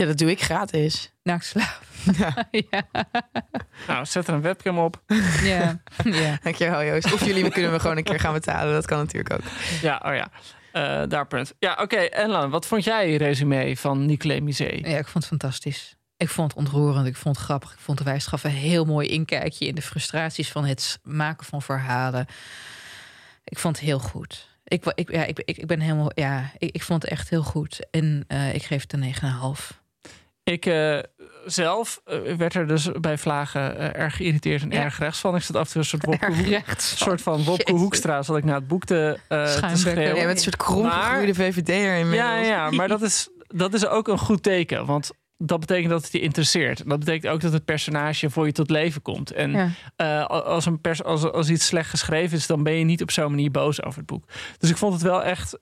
Ja, dat doe ik gratis. Naakt slapen. Ja. ja. Nou, zet er een webcam op. Ja. ja. Dankjewel Joost. Of jullie kunnen me gewoon een keer gaan betalen. Dat kan natuurlijk ook. Ja, oh ja. Eh, daar punt. Ja, oké. En Lan, wat vond jij resume van Nicolet Musee? ja, ik vond het fantastisch. Ik vond het ontroerend, ik vond het grappig. Ik vond de wij gaf een heel mooi inkijkje in de frustraties van het maken van verhalen. Ik vond het heel goed. Ik, ik, ja, ik, ik, ik ben helemaal, ja, ik, ik vond het echt heel goed. En eh, ik geef het een 9,5. Ik eh, zelf eh, werd er dus bij Vlagen eh, erg geïrriteerd en Ja. erg rechts van. Ik zat af en toe een soort Wopke, soort van Wopke. Hoekstra, zat ik naar het boek te, te schreeuwen. Jij bent een soort kromgegroeide VVD'er Ja, inmiddels. ja, maar dat is, dat is ook een goed teken. Want dat betekent dat het je interesseert. Dat betekent ook dat het personage voor je tot leven komt. En Ja. als, een pers als, als iets slecht geschreven is, dan ben je niet op zo'n manier boos over het boek. Dus ik vond het wel echt.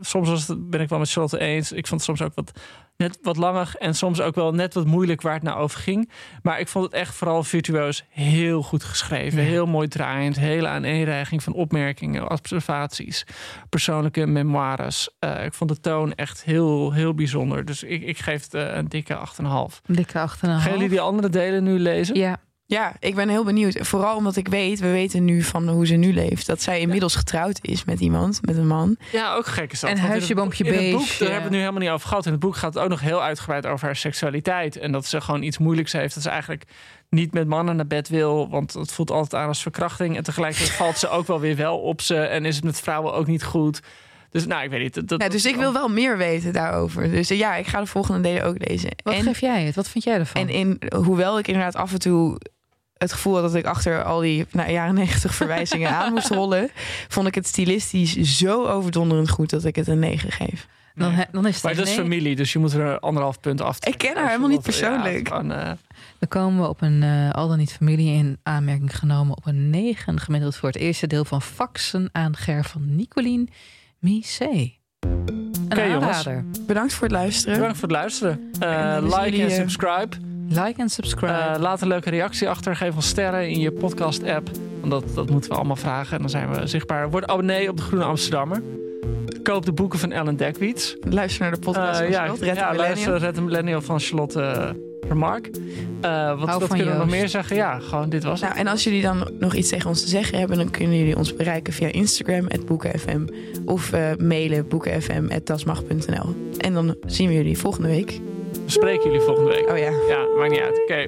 soms was het, ben ik wel met Charlotte eens. Ik vond het soms ook wat net wat langer en soms ook wel net wat moeilijk waar het nou over ging. Maar ik vond het echt vooral virtuoos heel goed geschreven. Heel mooi draaiend. Hele aaneenreiging van opmerkingen, observaties, persoonlijke memoires. Eh, ik vond de toon echt heel, heel bijzonder. Dus ik, ik geef het eh, een dikke 8,5. Dikke 8,5. Gaan jullie die andere delen nu lezen? Ja, Ja, ik ben heel benieuwd. Vooral omdat ik weet, we weten nu van hoe ze nu leeft. Dat zij inmiddels getrouwd is met iemand, met een man. Ja, ook gek is dat. En Want in huisje, het- boompje, in het boek. Daar hebben we het nu helemaal niet over gehad. In het boek gaat het ook nog heel uitgebreid over haar seksualiteit. En dat ze gewoon iets moeilijks heeft. Dat ze eigenlijk niet met mannen naar bed wil. Want het voelt altijd aan als verkrachting. En tegelijkertijd valt ze ook wel weer wel op ze. En is het met vrouwen ook niet goed. Dus nou, ik weet niet. Dat, dat- Ja, dus ik wil wel meer weten daarover. Dus ja, ik ga de volgende delen ook lezen. wat en, geef jij het? Wat vind jij ervan? en in, hoewel ik inderdaad af en toe het gevoel had dat ik achter al die nou, jaren negentig verwijzingen aan moest rollen, vond ik het stilistisch zo overdonderend goed dat ik het een 9 geef. dan, he- dan is het Maar dat is familie, dus je moet er anderhalf punt af. Ik ken haar helemaal niet persoonlijk. Ja, gewoon, eh, Dan komen we op een eh, al dan niet familie in aanmerking genomen op een 9 gemiddeld voor het eerste deel van Faxen aan Ger van Nicolien Missé. Een Oké, jongens. aanrader. Bedankt voor het luisteren. bedankt voor het luisteren. Eh, En dan like en subscribe. Like en subscribe. Eh, laat een leuke reactie achter. Geef ons sterren in je podcast-app. Want dat, dat moeten we allemaal vragen. En dan zijn we zichtbaar. Word abonnee op de Groene Amsterdammer. Koop de boeken van Ellen Dekwiets. Luister naar de podcast Eh, van ja, Charlotte, Red ja luister. Red Millennial van Charlotte uh, Remark. Eh, wat van kunnen we nog meer zeggen? Ja, gewoon dit was het. Nou, en als jullie dan nog iets tegen ons te zeggen hebben, dan kunnen jullie ons bereiken via Instagram, boekenfm. Of eh, mailen boekenfm.dasmag.nl. En dan zien we jullie volgende week spreken jullie volgende week. Oh ja. Ja, maakt niet uit. Oké.